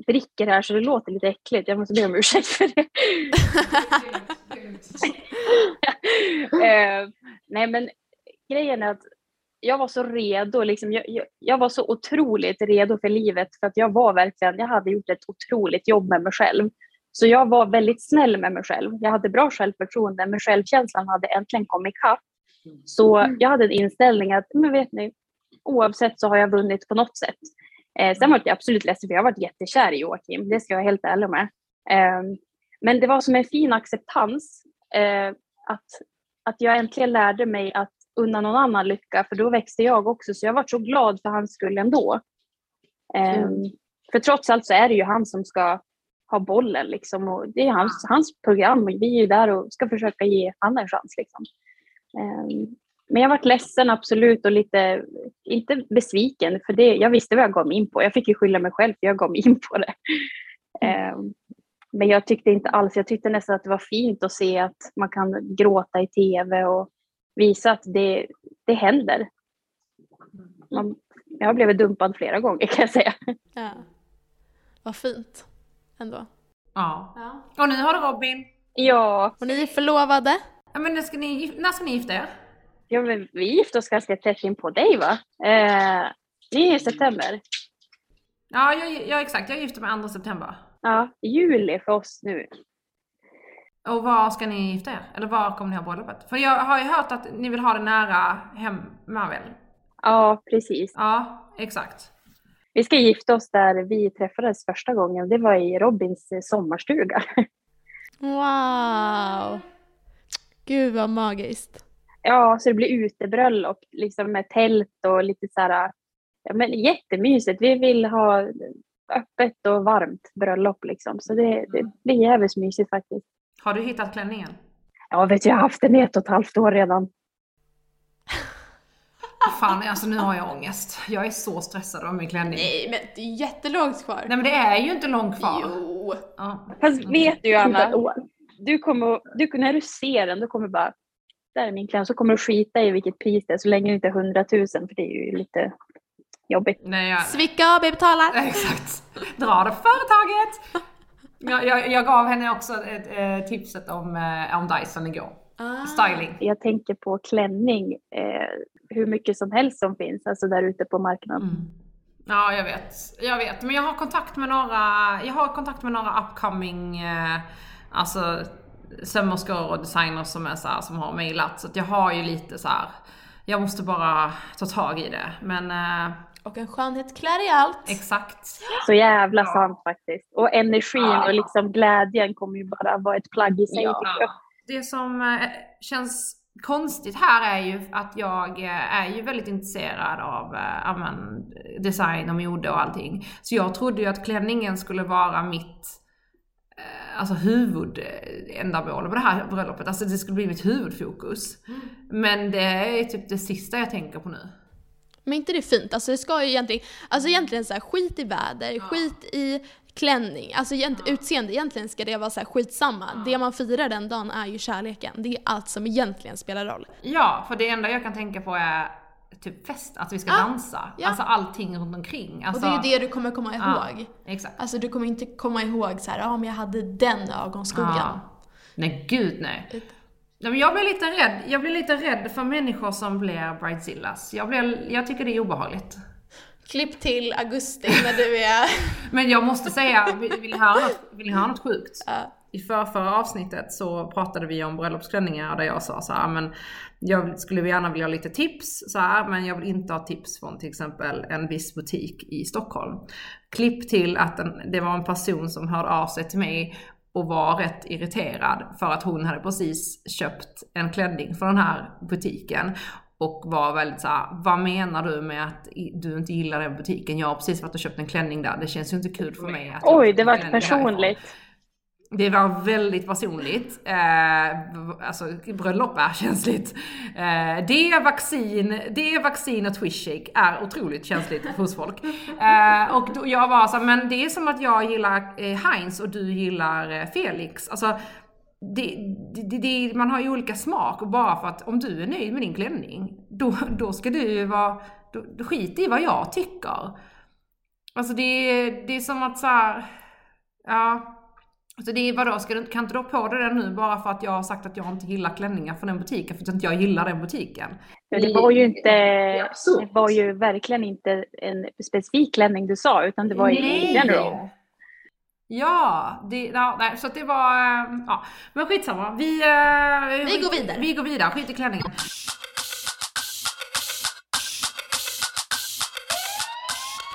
dricker här så det låter lite äckligt, jag måste be om ursäkt för det. eh, nej men grejen är att jag var så redo, liksom, jag, jag, jag, var så otroligt redo för livet för att jag var verkligen, jag hade gjort ett otroligt jobb med mig själv. Så jag var väldigt snäll med mig själv. Jag hade bra självförtroende, men självkänslan hade äntligen kommit ikapp. Så jag hade en inställning att, men vet ni, oavsett så har jag vunnit på något sätt. Eh, sen var jag absolut ledsen för jag har varit jättekär i Joakim, det ska jag vara helt ärlig med. Eh, men det var som en fin acceptans eh, att, att jag äntligen lärde mig att unna någon annan lycka, för då växte jag också. Så jag var så glad för hans skull ändå. Mm. För trots allt så är det ju han som ska ha bollen liksom. Och det är hans, hans program och vi är ju där och ska försöka ge honom en chans. Liksom. Um, men jag varit ledsen absolut och lite, inte besviken för det, jag visste vad jag gav mig in på. Jag fick ju skylla mig själv för jag gav mig in på det. Um, men jag tyckte inte alls, jag tyckte nästan att det var fint att se att man kan gråta i tv och visa att det, det händer. Man, jag har blivit dumpad flera gånger kan jag säga. Ja. Vad fint ändå. Ja. ja. Och nu har du Robin. Ja. Och ni är förlovade. Ja, men när ska ni, när ska ni gifta er? Ja, men vi gifte oss ganska tätt in på dig va? Eh, ni är i september. Ja, jag, ja, exakt. Jag gifter mig 2 september. Ja, juli för oss nu. Och var ska ni gifta er? Eller var kommer ni ha bröllopet? För jag har ju hört att ni vill ha det nära hemma väl? Ja, precis. Ja, exakt. Vi ska gifta oss där vi träffades första gången. Det var i Robins sommarstuga. Wow! Gud vad magiskt. Ja, så det blir utebröllop liksom med tält och lite så här, ja, men jättemysigt. Vi vill ha öppet och varmt bröllop liksom. Så det, det blir jävligt mysigt faktiskt. Har du hittat klänningen? Ja, vet jag har haft den i ett och ett halvt år redan. Fan, alltså nu har jag ångest. Jag är så stressad av min klänning. Nej, men det är jättelångt kvar. Nej, men det är ju inte långt kvar. Jo. Ja. Fast vet du Anna, du kommer, du, när du ser den, då kommer du bara, där är min klänning, så kommer du skita i vilket pris det är så länge det inte är hundratusen, för det är ju lite jobbigt. Nej, jag... Svicka AB betalar. Exakt. Dra det företaget! Jag, jag, jag gav henne också ett, ett, tipset om, eh, om Dyson igår. Ah. Styling. Jag tänker på klänning, eh, hur mycket som helst som finns, alltså där ute på marknaden. Mm. Ja, jag vet. Jag vet. Men jag har kontakt med några, jag har kontakt med några upcoming, eh, alltså sömmerskor och designers som är så här, som har mejlat. Så att jag har ju lite så här, jag måste bara ta tag i det. Men eh, och en skönhet klär i allt. Exakt. Så jävla sant faktiskt. Och energin ja. och liksom glädjen kommer ju bara vara ett plagg i sig. Ja. Det som eh, känns konstigt här är ju att jag eh, är ju väldigt intresserad av äh, design och mode och allting. Så jag trodde ju att klänningen skulle vara mitt alltså huvudändamål med det här bröllopet. Alltså det skulle bli mitt huvudfokus. Mm. Men det är typ det sista jag tänker på nu. Men inte det fint? Alltså det ska ju egentligen, alltså egentligen så här, skit i väder, ja. skit i klänning, alltså ja. utseende, egentligen ska det vara så här, skitsamma. Ja. Det man firar den dagen är ju kärleken. Det är allt som egentligen spelar roll. Ja, för det enda jag kan tänka på är typ fest, att vi ska ja. dansa. Ja. Alltså allting runt omkring. Alltså... Och det är ju det du kommer komma ihåg. Ja, exakt. Alltså du kommer inte komma ihåg så ja men jag hade den ögonskuggan. Ja. Nej gud nej. Jag blir lite rädd, jag blir lite rädd för människor som blir bridezillas. Jag, blir, jag tycker det är obehagligt. Klipp till augusti när du är... Men jag måste säga, vill, vill, ni, höra något, vill höra något sjukt? Ja. I förra avsnittet så pratade vi om bröllopsklänningar där jag sa så här, men jag skulle gärna vilja ha lite tips så här, men jag vill inte ha tips från till exempel en viss butik i Stockholm. Klipp till att en, det var en person som hörde av sig till mig och var rätt irriterad för att hon hade precis köpt en klänning från den här butiken och var väldigt såhär, vad menar du med att du inte gillar den butiken? Jag har precis varit och köpt en klänning där, det känns ju inte kul för mig att Oj, det var personligt. Det var väldigt personligt. Eh, alltså bröllop är känsligt. Eh, det, vaccin, det vaccin och twishshake är otroligt känsligt hos folk. Eh, och då, jag var så men det är som att jag gillar eh, Heinz och du gillar eh, Felix. Alltså, det, det, det, man har ju olika smak och bara för att om du är nöjd med din klänning, då, då ska du ju vara, då, då skit i vad jag tycker. Alltså det, det är som att så här, ja, Alltså det är vadå, ska du, kan inte du ha på dig den nu bara för att jag har sagt att jag inte gillar klänningar från den butiken för att inte jag gillar den butiken? Det var ju inte, det var ju verkligen inte en specifik klänning du sa utan det var ju Nej. general. Ja, det, ja nej, så att det var, eh, ja. Men skitsamma, vi... eh, Vi går vidare. Vi går vidare, skit i klänningen.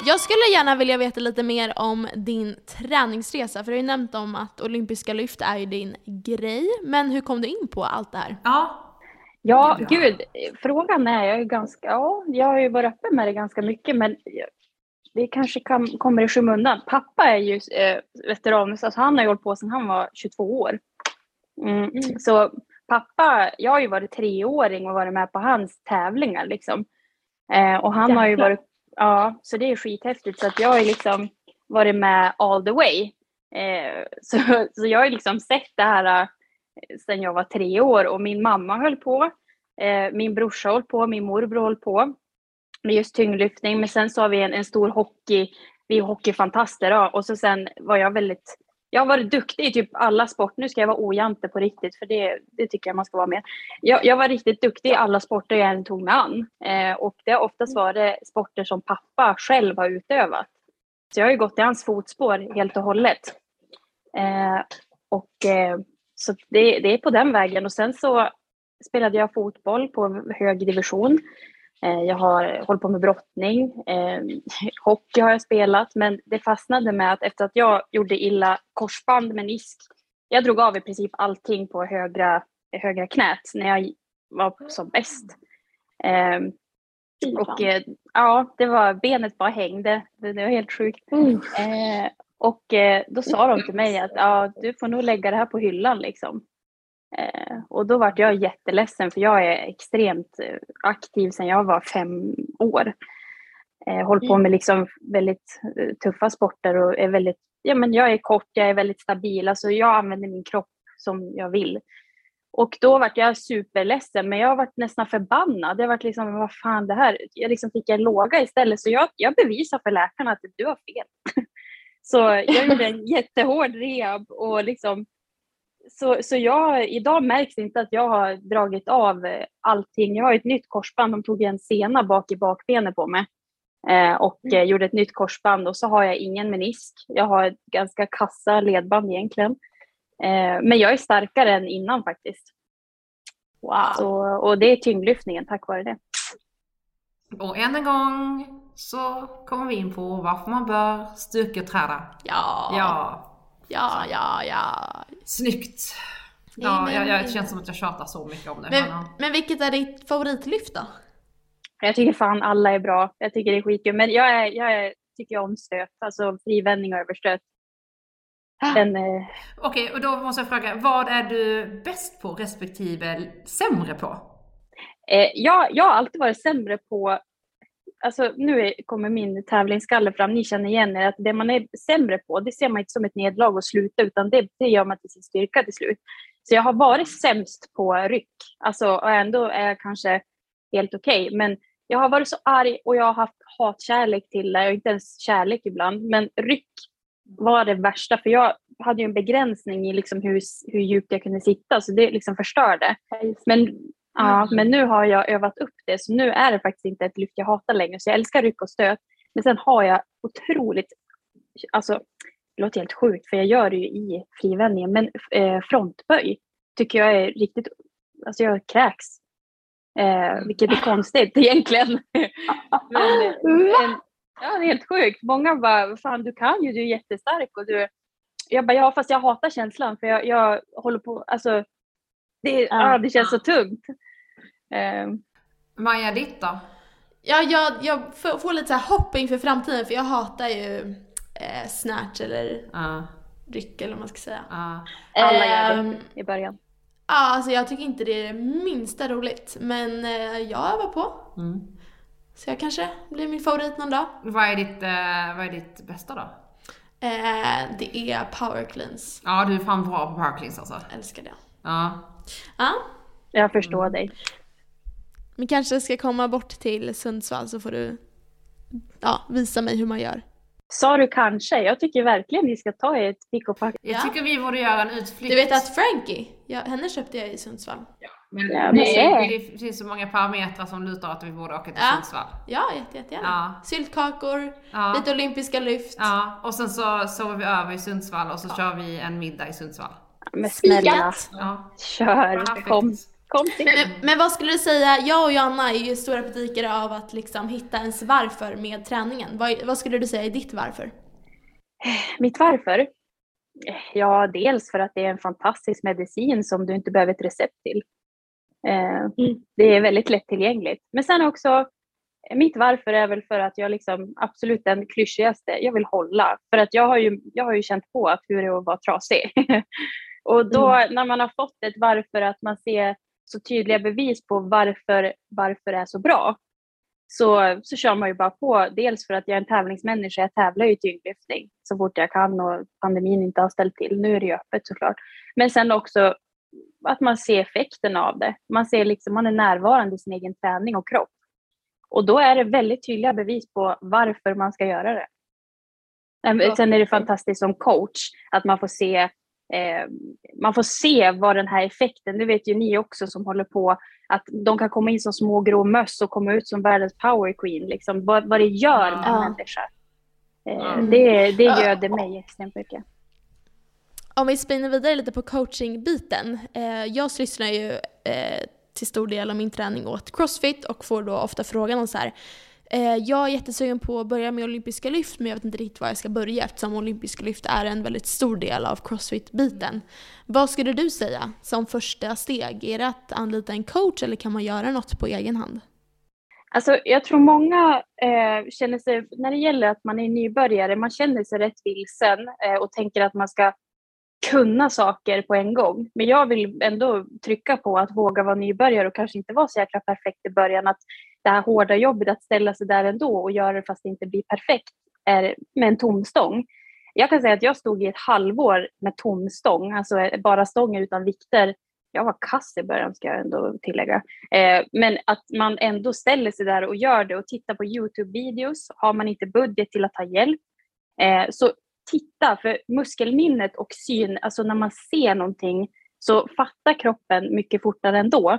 Jag skulle gärna vilja veta lite mer om din träningsresa, för du har ju nämnt om att olympiska lyft är ju din grej. Men hur kom du in på allt det här? Ja, Ja, gud, frågan är, jag är ju ganska, ja, jag har ju varit öppen med det ganska mycket men det kanske kan, kommer i skymundan. Pappa är ju eh, veteran, så alltså han har ju hållit på sedan han var 22 år. Mm. Så pappa, jag har ju varit treåring och varit med på hans tävlingar liksom. Eh, och han har ju varit, ja, så det är skithäftigt så att jag har ju liksom varit med all the way. Eh, så, så jag har ju liksom sett det här eh, sedan jag var tre år och min mamma höll på. Eh, min brorsa höll på, min morbror höll på med just tyngdlyftning. Men sen så har vi en, en stor hockey, vi är hockeyfantaster då. och så sen var jag väldigt jag har varit duktig i typ alla sporter. Nu ska jag vara ojante på riktigt för det, det tycker jag man ska vara med. Jag, jag var riktigt duktig i alla sporter jag än tog mig an. Eh, och det har oftast varit sporter som pappa själv har utövat. Så jag har ju gått i hans fotspår helt och hållet. Eh, och eh, så det, det är på den vägen. Och sen så spelade jag fotboll på hög division. Eh, jag har hållit på med brottning. Eh, hockey har jag spelat. Men det fastnade med att efter att jag gjorde illa korsband, menisk. Jag drog av i princip allting på högra, högra knät när jag var som bäst. Eh, fan. och eh, ja, det var benet bara hängde. Det, var helt sjukt. Mm. Och då sa de till mig att ja, du får nog lägga det här på hyllan liksom. Eh, och då vart jag jätteledsen för jag är extremt eh, aktiv sedan jag var fem år. Eh, håller på med liksom väldigt eh, tuffa sporter och är väldigt, ja men jag är kort, jag är väldigt stabil, alltså jag använder min kropp som jag vill. Och då vart jag superledsen, men jag varit nästan förbannad. Jag vart liksom, vad fan det här? Jag liksom fick en låga istället, så jag, jag bevisar för läkarna att du har fel. Så jag gjorde en jättehård rehab och liksom så, så jag, idag märks inte att jag har dragit av eh, allting. Jag har ett nytt korsband. De tog en sena bak i bakbenet på mig eh, och eh, gjorde ett nytt korsband och så har jag ingen menisk. Jag har ett ganska kassa ledband egentligen. Eh, men jag är starkare än innan faktiskt. Wow. Så, och det är tyngdlyftningen tack vare det. och än en gång så kommer vi in på varför man bör styrketräna. Ja, Ja, ja, ja, ja. snyggt. Nej, Ja, men- jag, jag, det känns som att jag tjatar så mycket om det. Men, men, ja. men vilket är ditt favoritlyft då? Jag tycker fan alla är bra. Jag tycker det är skitkul. Men jag, är, jag är, tycker om stöt, alltså frivändning och överstöt. Den, eh, Okej, och då måste jag fråga, vad är du bäst på respektive sämre på? Eh, jag, jag har alltid varit sämre på, alltså nu kommer min tävlingsskalle fram, ni känner igen er, att det man är sämre på, det ser man inte som ett nederlag och sluta, utan det, det gör man till sin styrka till slut. Så jag har varit sämst på ryck, alltså, och ändå är jag kanske helt okej, men jag har varit så arg och jag har haft hatkärlek till det, och inte ens kärlek ibland, men ryck var det värsta, för jag hade ju en begränsning i liksom hur, hur djupt jag kunde sitta, så det liksom förstörde. Men Ja, Mm. men nu har jag övat upp det, så nu är det faktiskt inte ett lyft jag hatar längre. Så jag älskar ryck och stöt. Men sen har jag otroligt, alltså det låter helt sjukt för jag gör det ju i frivändningen, men eh, frontböj tycker jag är riktigt, alltså jag kräks. Eh, vilket är konstigt egentligen. men, eh, en, ja, det är helt sjukt. Många bara, fan du kan ju, du är jättestark och du jag bara, ja fast jag hatar känslan för jag, jag håller på, alltså det, ja, det känns så tungt. Eh, Maja, ditt då? Ja, jag, jag får, lite så här hopp inför framtiden för jag hatar ju eh, snatch eller Ja. ryck eller vad man ska säga. Ja. Alla gör det Ehm, i början. Ja, alltså jag tycker inte det är det minsta roligt. Men eh, jag övar på. Mm. Så jag kanske blir min favorit någon dag. Vad, är ditt, eh, vad är ditt bästa då? Eh, det är power cleanse. Ja, du är fan bra på power cleanse alltså. Älskar det. Ja. Ja, Jag förstår Mm. dig. Men kanske ska komma bort till Sundsvall så får du ja, visa mig hur man gör. Sa du kanske? Jag tycker verkligen ni ska ta ett pick och pack. Jag Ja. tycker vi borde göra en utflikt. Du vet att Frankie, ja, henne köpte jag i Sundsvall. Men Ja, men det, se. det finns så många parametrar som lutar att vi borde åka till Ja. Sundsvall. Ja, jätte, jättegärna. Ja. Syltkakor, Ja. lite olympiska lyft. Ja, och sen så sover vi över i Sundsvall och så kör vi en middag i Sundsvall. Men snälla, Spikat! Ja. kör. Kom. Men, men vad skulle du säga, jag och Joanna är ju stora predikare av att liksom hitta ens varför med träningen. Vad, vad skulle du säga är ditt varför? Mitt varför? Ja, dels för att det är en fantastisk medicin som du inte behöver ett recept till. Eh, Det är väldigt lättillgängligt. Men sen också, mitt varför är väl för att jag liksom absolut den klyschigaste, jag vill hålla. För att jag har ju, jag har ju känt på att hur det är att vara trasig. Och då när man har fått ett varför, att man ser så tydliga bevis på varför, varför det är så bra, så, så kör man ju bara på. Dels för att jag är en tävlingsmänniska, jag tävlar ju i tyngdlyftning så fort jag kan och pandemin inte har ställt till. Nu är det ju öppet såklart. Men sen också att man ser effekten av det. Man ser liksom, man är närvarande i sin egen träning och kropp. Och då är det väldigt tydliga bevis på varför man ska göra det. Sen är det fantastiskt som coach att man får se eh, man får se vad den här effekten, det vet ju ni också som håller på, att de kan komma in som små grå möss och komma ut som världens power queen, liksom, vad, vad det gör med en människa. Eh, Mm. det, det göder mig extremt mycket. Om vi spinner vidare lite på coachingbiten. Eh, jag lyssnar ju eh, till stor del av min träning åt Crossfit och får då ofta frågan om så här. Eh, jag är jättesugen på att börja med olympiska lyft men jag vet inte riktigt var jag ska börja eftersom olympiska lyft är en väldigt stor del av Crossfit-biten. Vad skulle du säga som första steg? Är det att anlita en coach eller kan man göra något på egen hand? Alltså, jag tror många eh, känner sig, när det gäller att man är nybörjare, man känner sig rätt vilsen eh, och tänker att man ska kunna saker på en gång. Men jag vill ändå trycka på att våga vara nybörjare och kanske inte vara så jäkla perfekt i början. Att det här hårda jobbet att ställa sig där ändå och göra det fast det inte blir perfekt är med en tomstång. Jag kan säga att jag stod i ett halvår med tomstång, alltså bara stången utan vikter. Jag var kass i början ska jag ändå tillägga. Eh, men att man ändå ställer sig där och gör det och tittar på Youtube-videos. Har man inte budget till att ta hjälp, eh, så titta, för muskelminnet och syn, alltså när man ser någonting så fattar kroppen mycket fortare ändå.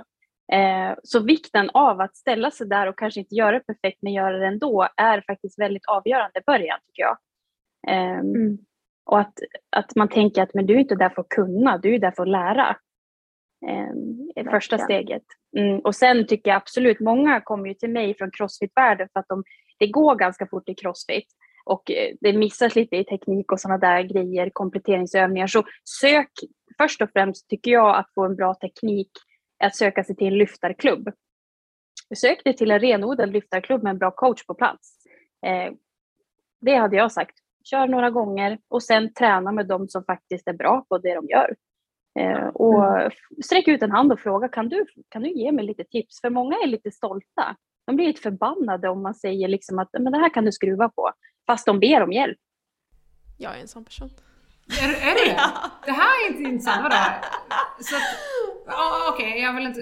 Eh, så vikten av att ställa sig där och kanske inte göra det perfekt men göra det ändå är faktiskt väldigt avgörande i början tycker jag. Eh, Och att, att man tänker att men du är inte där för att kunna, du är där för att lära. Eh, är första steget. Mm. Och sen tycker jag absolut, många kommer ju till mig från crossfit-världen för att de, det går ganska fort i crossfit och eh, det missas lite i teknik och sådana där grejer, kompletteringsövningar. Så sök först och främst tycker jag att få en bra teknik att söka sig till en lyftarklubb. Sök dig till en renodlad lyftarklubb med en bra coach på plats. Eh, det hade jag sagt. Kör några gånger och sen träna med de som faktiskt är bra på det de gör. Eh, och f- sträck ut en hand och fråga, kan du, kan du ge mig lite tips? För många är lite stolta. De blir lite förbannade om man säger liksom att men det här kan du skruva på. Fast de ber om hjälp. Jag är en sån person. Är, är det det? Det här är inte intressant, vadå? Så ja, okej, jag vill inte...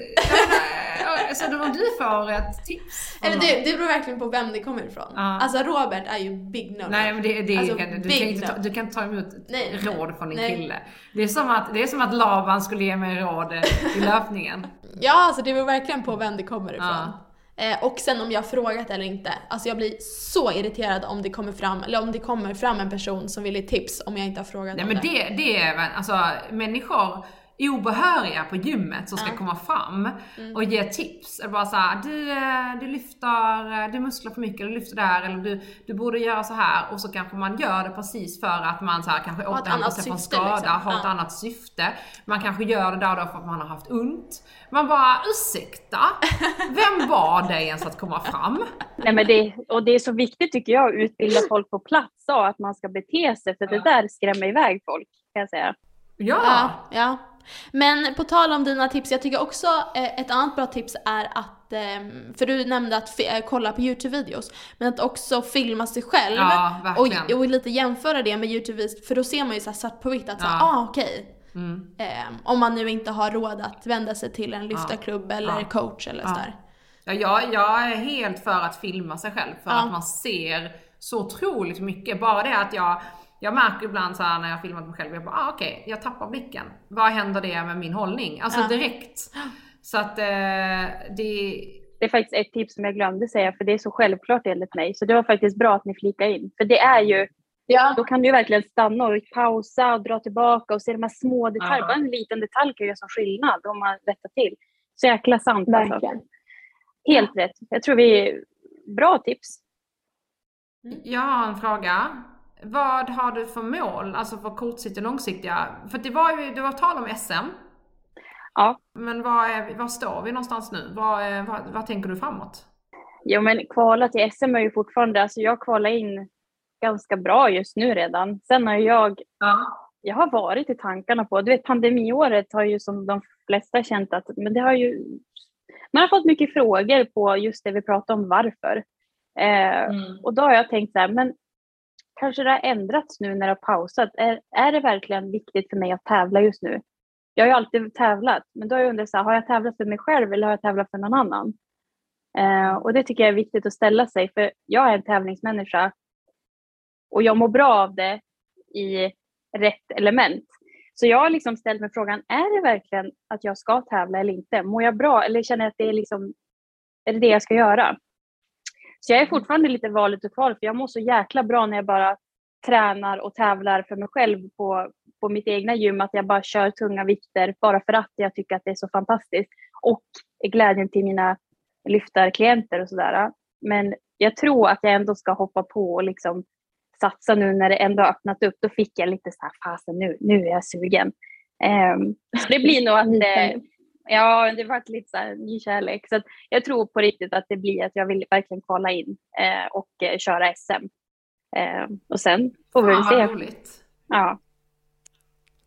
Jag Så då om du får ett tips? Eller det, det beror verkligen på vem det kommer ifrån. Ja. Alltså Robert är ju big no Nej men det, det Alltså, du, big kan inte ta, du kan inte ta emot Nej. råd från din Nej. kille. Det är, som att, det är som att Laban skulle ge mig råd i löpningen. Ja, alltså det beror verkligen på vem det kommer ifrån. Ja. Eh, och sen om jag har frågat eller inte. Alltså jag blir så irriterad om det kommer fram, eller om det kommer fram en person som vill ge tips om jag inte har frågat Nej om men det. det, det är alltså människor obehöriga på gymmet som ska Ja. komma fram Mm. och ge tips. Eller bara såhär, du, eh, du lyfter, eh, du musklar för mycket, eller du lyfter där, eller du, du borde göra så här och så kanske man gör det precis för att man så här, kanske Har ett återhämtar annat sig från syfte, skada, liksom. har ett Ja. annat syfte. Man kanske gör det där då för att man har haft ont. Man bara, ursäkta? Vem var det ens att komma fram? Nej, men det, och det är så viktigt tycker jag att utbilda folk på plats och att man ska bete sig för det där skrämmer iväg folk kan jag säga. Ja! Ja, ja. Men på tal om dina tips, jag tycker också eh, ett annat bra tips är att, ehm, för du nämnde att eh, kolla på YouTube-videos, men att också filma sig själv. Ja, och, och lite jämföra det med YouTube, för då ser man ju så svart på vitt att så här, Ja. ah okej. Mm. Ehm, om man nu inte har råd att vända sig till en lyftarklubb eller Ja. coach eller Ja. sådär. Ja, jag, jag är helt för att filma sig själv för Ja. att man ser så otroligt mycket. Bara det att jag, jag märker ibland så här när jag filmat mig själv, jag bara ah, okej, jag tappar blicken. Vad händer det med min hållning? Alltså Ja. direkt. Så att eh, det, Det är faktiskt ett tips som jag glömde säga för det är så självklart enligt mig. Så det var faktiskt bra att ni flikade in. För det är ju, Ja. då kan du ju verkligen stanna och pausa och dra tillbaka och se de här små detaljerna. Ja. Bara en liten detalj kan göra som skillnad om man rättar till. Så jäkla sant alltså. Verkligen. Helt rätt. Jag tror vi, bra tips. jag har en fråga. Vad har du för mål, alltså för kortsiktiga och långsiktiga? För det var ju, det var tal om SM. Ja. Men vad, är, vad står vi någonstans nu? Vad, är, vad, vad tänker du framåt? Jo men kvala till SM är ju fortfarande, alltså jag kvalar in ganska bra just nu redan. Sen har jag, Ja. jag har varit i tankarna på, du vet pandemiåret har ju som de flesta känt att, men det har ju, man har fått mycket frågor på just det vi pratade om varför. Eh, Mm. och då har jag tänkt så här, men kanske det har ändrats nu när det har pausat. Är, är det verkligen viktigt för mig att tävla just nu? Jag har ju alltid tävlat, men då har jag undrat så här, har jag tävlat för mig själv eller har jag tävlat för någon annan? Eh, och det tycker jag är viktigt att ställa sig, för jag är en tävlingsmänniska och jag mår bra av det i rätt element. Så jag har liksom ställt mig frågan, är det verkligen att jag ska tävla eller inte? Mår jag bra eller känner jag att det är liksom, är det det jag ska göra? Så jag är fortfarande lite valet och kval, för jag mår så jäkla bra när jag bara tränar och tävlar för mig själv på, på mitt egna gym, att jag bara kör tunga vikter bara för att jag tycker att det är så fantastiskt. Och glädjen till mina lyftarklienter och sådär. Men jag tror att jag ändå ska hoppa på och liksom satsa nu när det ändå har öppnat upp. Då fick jag lite så här, fasen nu, nu är jag sugen. Ehm, så det blir nog att, eh, ja det var lite så här ny kärlek. Så att jag tror på riktigt att det blir att jag vill verkligen kvala in eh, och eh, köra SM. Ehm, och sen får vi väl Fan, vad se. roligt. Ja.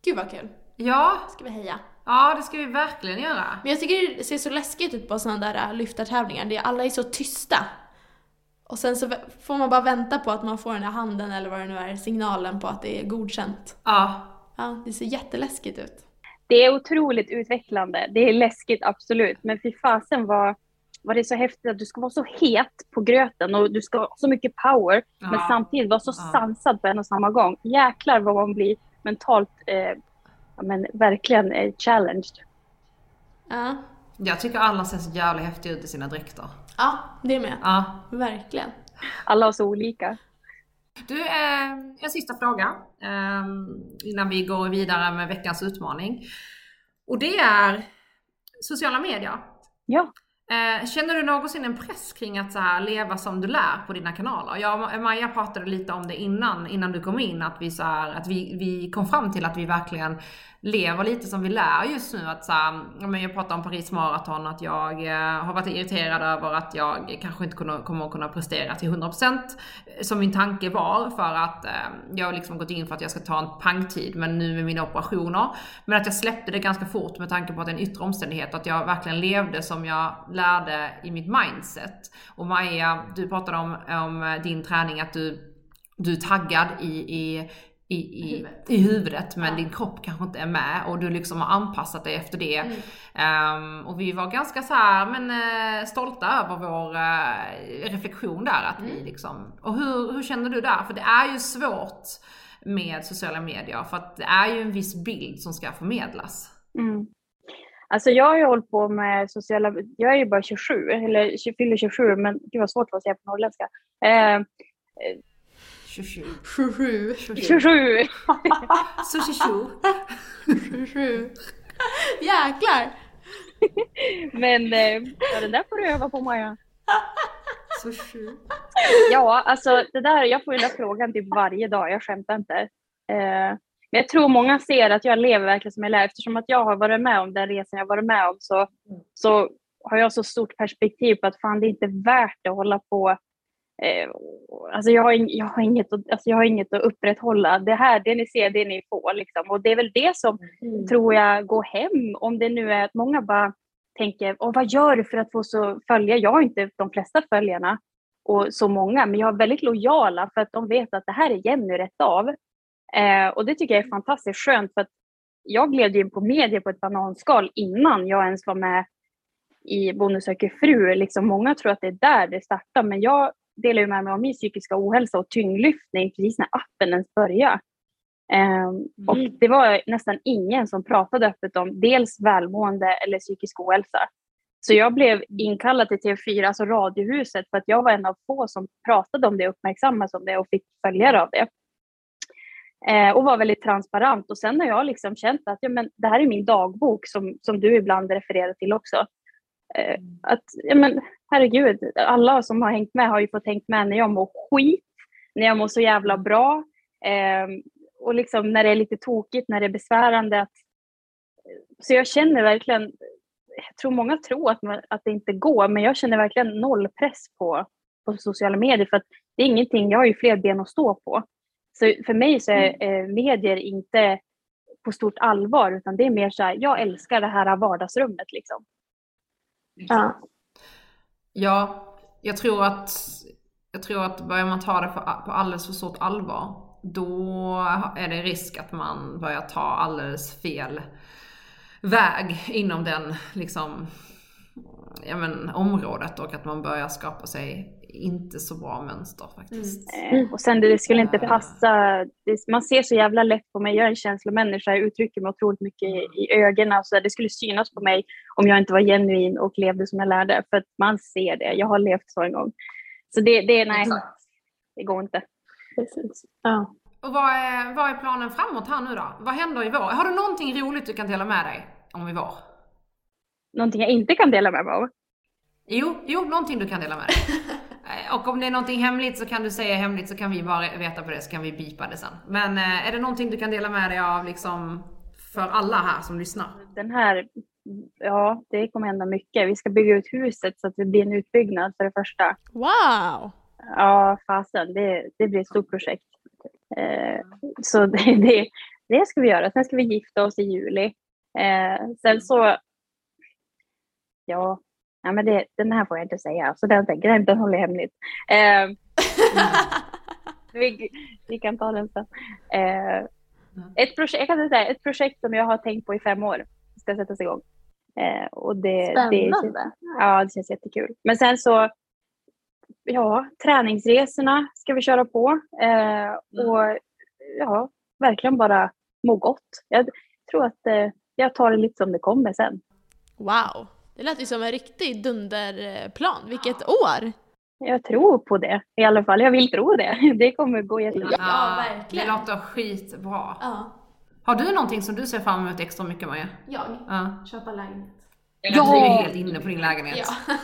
Gud vad kul. Ja, Ska vi heja. ja, det ska vi verkligen göra. Men jag tycker det ser så läskigt ut på sådana där äh, lyftartävlingar. Det är, alla är så tysta. Och sen så får man bara vänta på att man får den där handen eller vad det nu är, signalen på att det är godkänt. Ja, Ja, det ser jätteläskigt ut. Det är otroligt utvecklande. Det är läskigt, absolut. Men fy fasen vad, vad det så häftigt att du ska vara så het på gröten och du ska ha så mycket power, men Ja. samtidigt vara så Ja. sansad på en och samma gång. Jäklar vad man blir mentalt, eh, ja, men verkligen eh, challenged. Ja, jag tycker alla ser så jävla häftiga ut i sina dräkter. ja det med. Ja. Verkligen. Alla har så olika. Du, eh, en sista fråga eh, innan vi går vidare med veckans utmaning. Och det är sociala medier. Ja. Eh, känner du någonsin en press kring att så här, leva som du lär på dina kanaler? Jag och Maja pratade lite om det innan, innan du kom in, att, vi, så här, att vi, vi kom fram till att vi verkligen lever lite som vi lär just nu. Att så här, jag pratade om Paris Marathon, att jag eh, har varit irriterad över att jag kanske inte kunna, kommer att kunna prestera till 100% eh, som min tanke var för att eh, jag har liksom gått in för att jag ska ta en pangtid men nu med mina operationer. Men att jag släppte det ganska fort med tanke på att det är en yttre omständighet, att jag verkligen levde som jag lärde i mitt mindset. Och Maja, du pratade om, om din träning, att du, du är taggad i, i i, i, Huvudet. i huvudet men Ja. din kropp kanske inte är med och du liksom har anpassat dig efter det. Mm. Ehm, och vi var ganska så här, men eh, stolta över vår eh, reflektion där. Att vi Mm. liksom, och hur, hur känner du där? För det är ju svårt med sociala medier för att det är ju en viss bild som ska förmedlas. Mm. Alltså jag har ju hållit på med sociala, jag är ju bara 27, eller fyller 27, men gud vad svårt det var att säga på norrländska. Eh, 27. 27. 27! Sushi-shu. 27. Jäklar! Men eh, ja, det där får du öva på Maja. Ja, alltså det där, jag får ju den där frågan typ varje dag, jag skämtar inte. Eh, men jag tror många ser att jag lever verkligen som jag lär. Eftersom att jag har varit med om den resan jag varit med om så, så har jag så stort perspektiv på att fan det är inte värt att hålla på. Eh, alltså jag har, jag, har inget, att- alltså jag har inget att upprätthålla. Det här, det ni ser, det ni får. Liksom. Och det är väl det som tror jag går hem. Om det nu är att många bara tänker, Åh, vad gör du för att få så följa? Jag har inte de flesta följarna och så många, men jag har väldigt lojala för att de vet att det här är Jenny rätt av. Eh, och det tycker jag är fantastiskt skönt för att jag gled in på media på ett bananskal innan jag ens var med i Bonde söker fru. Liksom, många tror att det är där det startar, men jag delar ju med mig av min psykiska ohälsa och tyngdlyftning precis när appen ens började. Eh, Och det var nästan ingen som pratade öppet om dels välmående eller psykisk ohälsa. Så jag blev inkallad till TV4, alltså Radiohuset, för att jag var en av få som pratade om det, uppmärksammades om det och fick följare av det. Eh, och var väldigt transparent. Och sen har jag liksom känt att ja, men det här är min dagbok som, som du ibland refererar till också. Eh, att, ja, men, herregud, alla som har hängt med har ju fått hängt med när jag mår skit, när jag mår så jävla bra. Eh, och liksom när det är lite tokigt, när det är besvärande. Att, så jag känner verkligen, jag tror många tror att, man, att det inte går, men jag känner verkligen noll press på, på sociala medier för att det är ingenting, jag har ju fler ben att stå på. Så för mig så är eh, medier inte på stort allvar utan det är mer så här, jag älskar det här vardagsrummet liksom. Ja. Ja, jag tror att, jag tror att börjar man ta det för, på alldeles för stort allvar, då är det risk att man börjar ta alldeles fel väg inom den liksom, ja men, området och att man börjar skapa sig inte så bra mönster faktiskt. Eh, och sen det, det skulle inte passa, det, man ser så jävla lätt på mig, jag är en känslomänniska, jag uttrycker mig otroligt mycket i, i ögonen, så det skulle synas på mig om jag inte var genuin och levde som jag lärde, för att man ser det, jag har levt så en gång. Så det, det nej, det går inte. Precis. Ja. Och vad är, vad är planen framåt här nu då? Vad händer i vår? Har du någonting roligt du kan dela med dig om i vår? Någonting jag inte kan dela med mig av. Jo, jo, någonting du kan dela med dig. Eh, Och om det är någonting hemligt så kan du säga hemligt så kan vi bara veta på det så kan vi bipa det sen. Men eh, är det någonting du kan dela med dig av liksom för alla här som lyssnar? Den här, ja, det kommer hända mycket. Vi ska bygga ut huset så att det blir en utbyggnad för det första. Wow! Ja, fasen, det, det blir ett stort projekt. Eh, så det, det, det ska vi göra. Sen ska vi gifta oss i juli. Eh, sen så, ja, ja men det, den här får jag inte säga, så den tänker jag inte hålla hemligt. Eh, vi, vi kan ta den sen. Eh, ett, projekt, jag kan säga, ett projekt som jag har tänkt på i fem år ska sättas igång. Eh, och det, det, Spännande. Ja, det känns jättekul. Men sen så, ja, träningsresorna ska vi köra på. Eh, och ja, verkligen bara må gott. Jag tror att eh, jag tar det lite som det kommer sen. Wow! Det lät ju som en riktig dunderplan. Vilket år! Jag tror på det i alla fall. Jag vill tro det. Det kommer gå jättebra. Ja, verkligen. Det låter skitbra. Ja. Har du någonting som du ser fram emot extra mycket Maja? Jag. Ja. Köpa lägenhet. Ja! Du är ju helt inne på din lägenhet. Ja.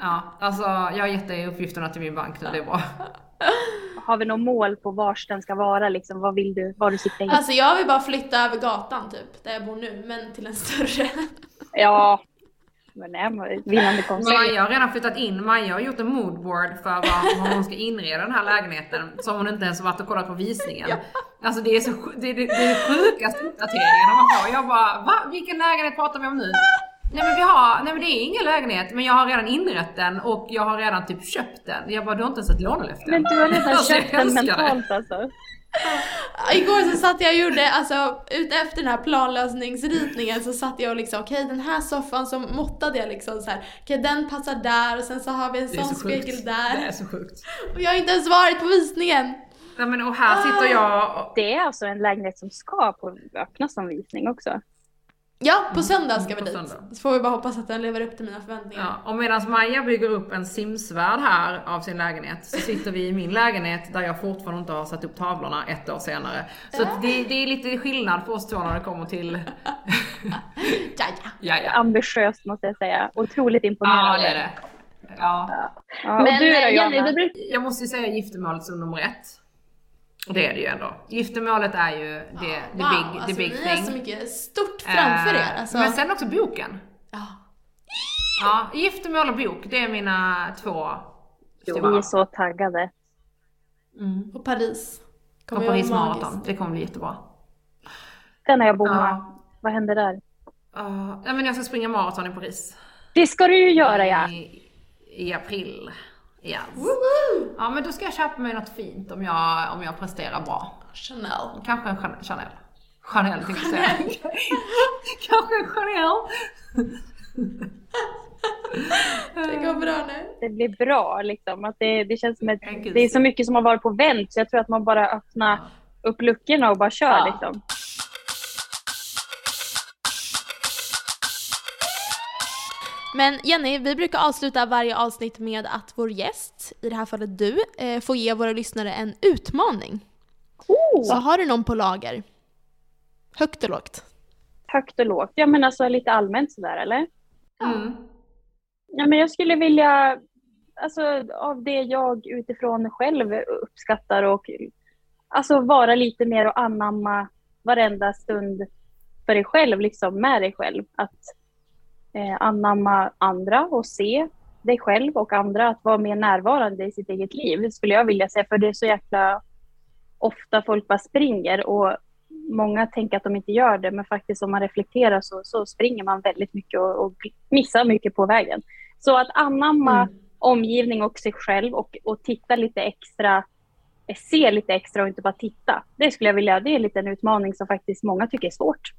Ja, alltså jag har gett dig uppgifterna till min bank nu, det är bra. Har vi något mål på vars den ska vara? Liksom, vad vill du? Var du sitter? Alltså jag vill bara flytta över gatan typ, där jag bor nu, men till en större. Ja, men nej, vinnande koncept. Maja har redan flyttat in, Maja har gjort en moodboard för vad, hon ska inreda den här lägenheten som hon inte ens varit och kollat på visningen. Alltså det är, så, det, är, det är de sjukaste uppdateringarna man får. Jag bara, va? Vilken lägenhet pratar vi om nu? Nej men vi har, nej men det är ingen lägenhet men jag har redan inrett den och jag har redan typ köpt den. Jag bara, du har inte ens ett lånelöfte. Men du har redan Alltså, köpt den det. mentalt alltså. Igår så satt jag och gjorde, alltså ute den här planlösningsritningen så satt jag och liksom, okej den här soffan så måttade jag liksom så här, okej den passar där och sen så har vi en Det sån så sjukt. spegel Det där. är så sjukt. Och jag har inte ens varit på visningen. Nej men och här sitter jag och, Det är alltså en lägenhet som ska på öppnas som visning också. Ja, på söndag ska vi på dit. söndag. Så får vi bara hoppas att den lever upp till mina förväntningar. Ja, och medan Maja bygger upp en simsvärld här av sin lägenhet så sitter vi i min lägenhet där jag fortfarande inte har satt upp tavlorna ett år senare. Så att det, det är lite skillnad på oss två när det kommer till Ja, ja. Ja, ja. Ambitiöst måste jag säga. Otroligt Ja, imponerande. det är det. Ja. Ja, och Men du då eh, Jenny, du brukar... Jag måste ju säga giftermålet som nummer ett. Och det är det ju ändå. Giftermålet är ju det, the Wow, big, alltså, the big ni thing. har så mycket stort framför Eh, er. Alltså. Men sen också boken. ja. Ja, giftermål och bok, det är mina två Vi stora. är så taggade. Mm. Och Paris. Och Kommer Paris vara Marathon, magiskt. det kommer bli jättebra. Den har jag bommat. Ja. Vad händer där? Uh, ja, men jag ska springa maraton i Paris. Det ska du ju göra ja. I, i april. Yes. Woohoo! Ja men då ska jag köpa mig något fint om jag, om jag presterar bra. Chanel. Kanske en Chan- Chanel. Chanel tänkte jag säga. Kanske en Chanel. Det går bra nu. Det blir bra liksom. Att det, det känns som Enkelt. det är så mycket som har varit på vänt så jag tror att man bara öppnar upp luckorna och bara kör Ja. liksom. Men Jenny, vi brukar avsluta varje avsnitt med att vår gäst, i det här fallet du, eh, får ge våra lyssnare en utmaning. Så Oh, har du någon på lager? Högt och lågt? högt och lågt. Ja men alltså lite allmänt sådär eller? Mm. Ja men jag skulle vilja, alltså av det jag utifrån själv uppskattar och alltså vara lite mer och anamma varenda stund för dig själv, liksom med dig själv. Att eh, anamma andra och se dig själv och andra, att vara mer närvarande i sitt eget liv, skulle jag vilja säga. För det är så jäkla ofta folk bara springer och många tänker att de inte gör det, men faktiskt om man reflekterar så, så springer man väldigt mycket och, och missar mycket på vägen. Så att anamma Mm. omgivning och sig själv och, och titta lite extra, eh, se lite extra och inte bara titta. Det skulle jag vilja, det är en utmaning som faktiskt många tycker är svårt.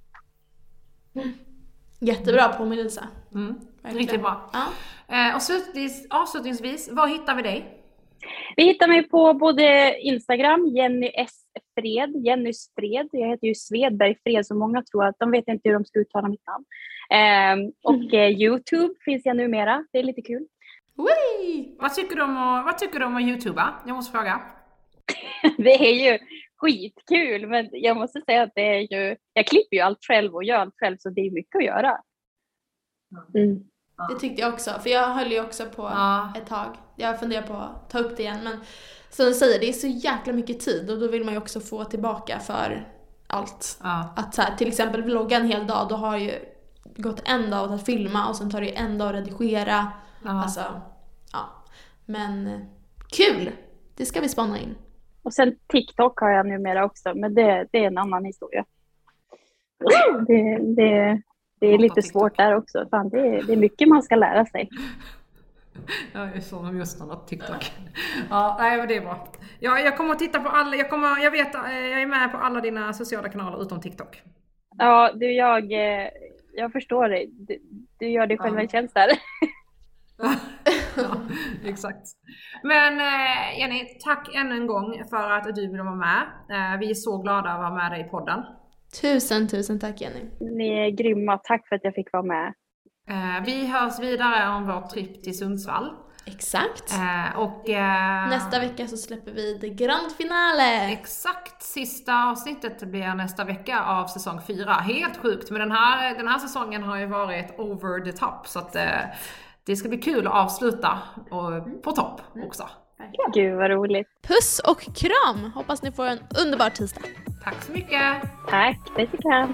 Jättebra påminnelse. Mm. Riktigt bra. Ja. Eh, och slutvis, avslutningsvis, var hittar vi dig? Vi hittar mig på både Instagram, Jenny S. Fred, Jennys Fred. Jag heter ju Svedberg Fred, så många tror att de vet inte hur de ska uttala mitt namn. Ehm, och eh, Youtube finns jag numera. Det är lite kul. Wee! Vad tycker du om att, vad tycker du om att youtuba? Jag måste fråga. Det är ju skitkul, men jag måste säga att det är ju... Jag klipper ju allt själv och gör allt själv, så det är mycket att göra. Mm. Det tyckte jag också, för jag höll ju också på Ja. ett tag. Jag funderar på att ta upp det igen, men som du säger, det är så jäkla mycket tid och då vill man ju också få tillbaka för allt. Ja. Att så här, till exempel vlogga en hel dag, då har ju gått en dag åt att filma och sen tar det en dag att redigera. Ja. Alltså, ja. Men eh, kul! Det ska vi spana in. Och sen TikTok har jag numera också, men det, det är en annan historia. Det, det, det är lite svårt där också. Fan, det, är, det är mycket man ska lära sig. Jag är så motståndare till TikTok. Ja, nej men det är bra. Ja, jag kommer att titta på alla, jag kommer, jag vet, eh, jag är med på alla dina sociala kanaler utom TikTok. Ja, du, jag, eh, jag förstår dig. Du, du gör dig själv Ja. en tjänst där. ja, exakt. Men eh, Jenny, tack ännu en gång för att du ville vara med. Eh, vi är så glada att vara med dig i podden. Tusen, tusen tack Jenny. Ni är grymma. Tack för att jag fick vara med. Eh, vi hörs vidare om vår trip till Sundsvall. Exakt. Eh, och eh, Nästa vecka så släpper vi det grand finale. Exakt sista avsnittet blir nästa vecka av säsong 4. Helt sjukt, men den här, den här säsongen har ju varit over the top så att eh, det ska bli kul att avsluta och, på topp också. Gud vad roligt. Puss och kram! Hoppas ni får en underbar tisdag. Tack så mycket! Tack. Kram.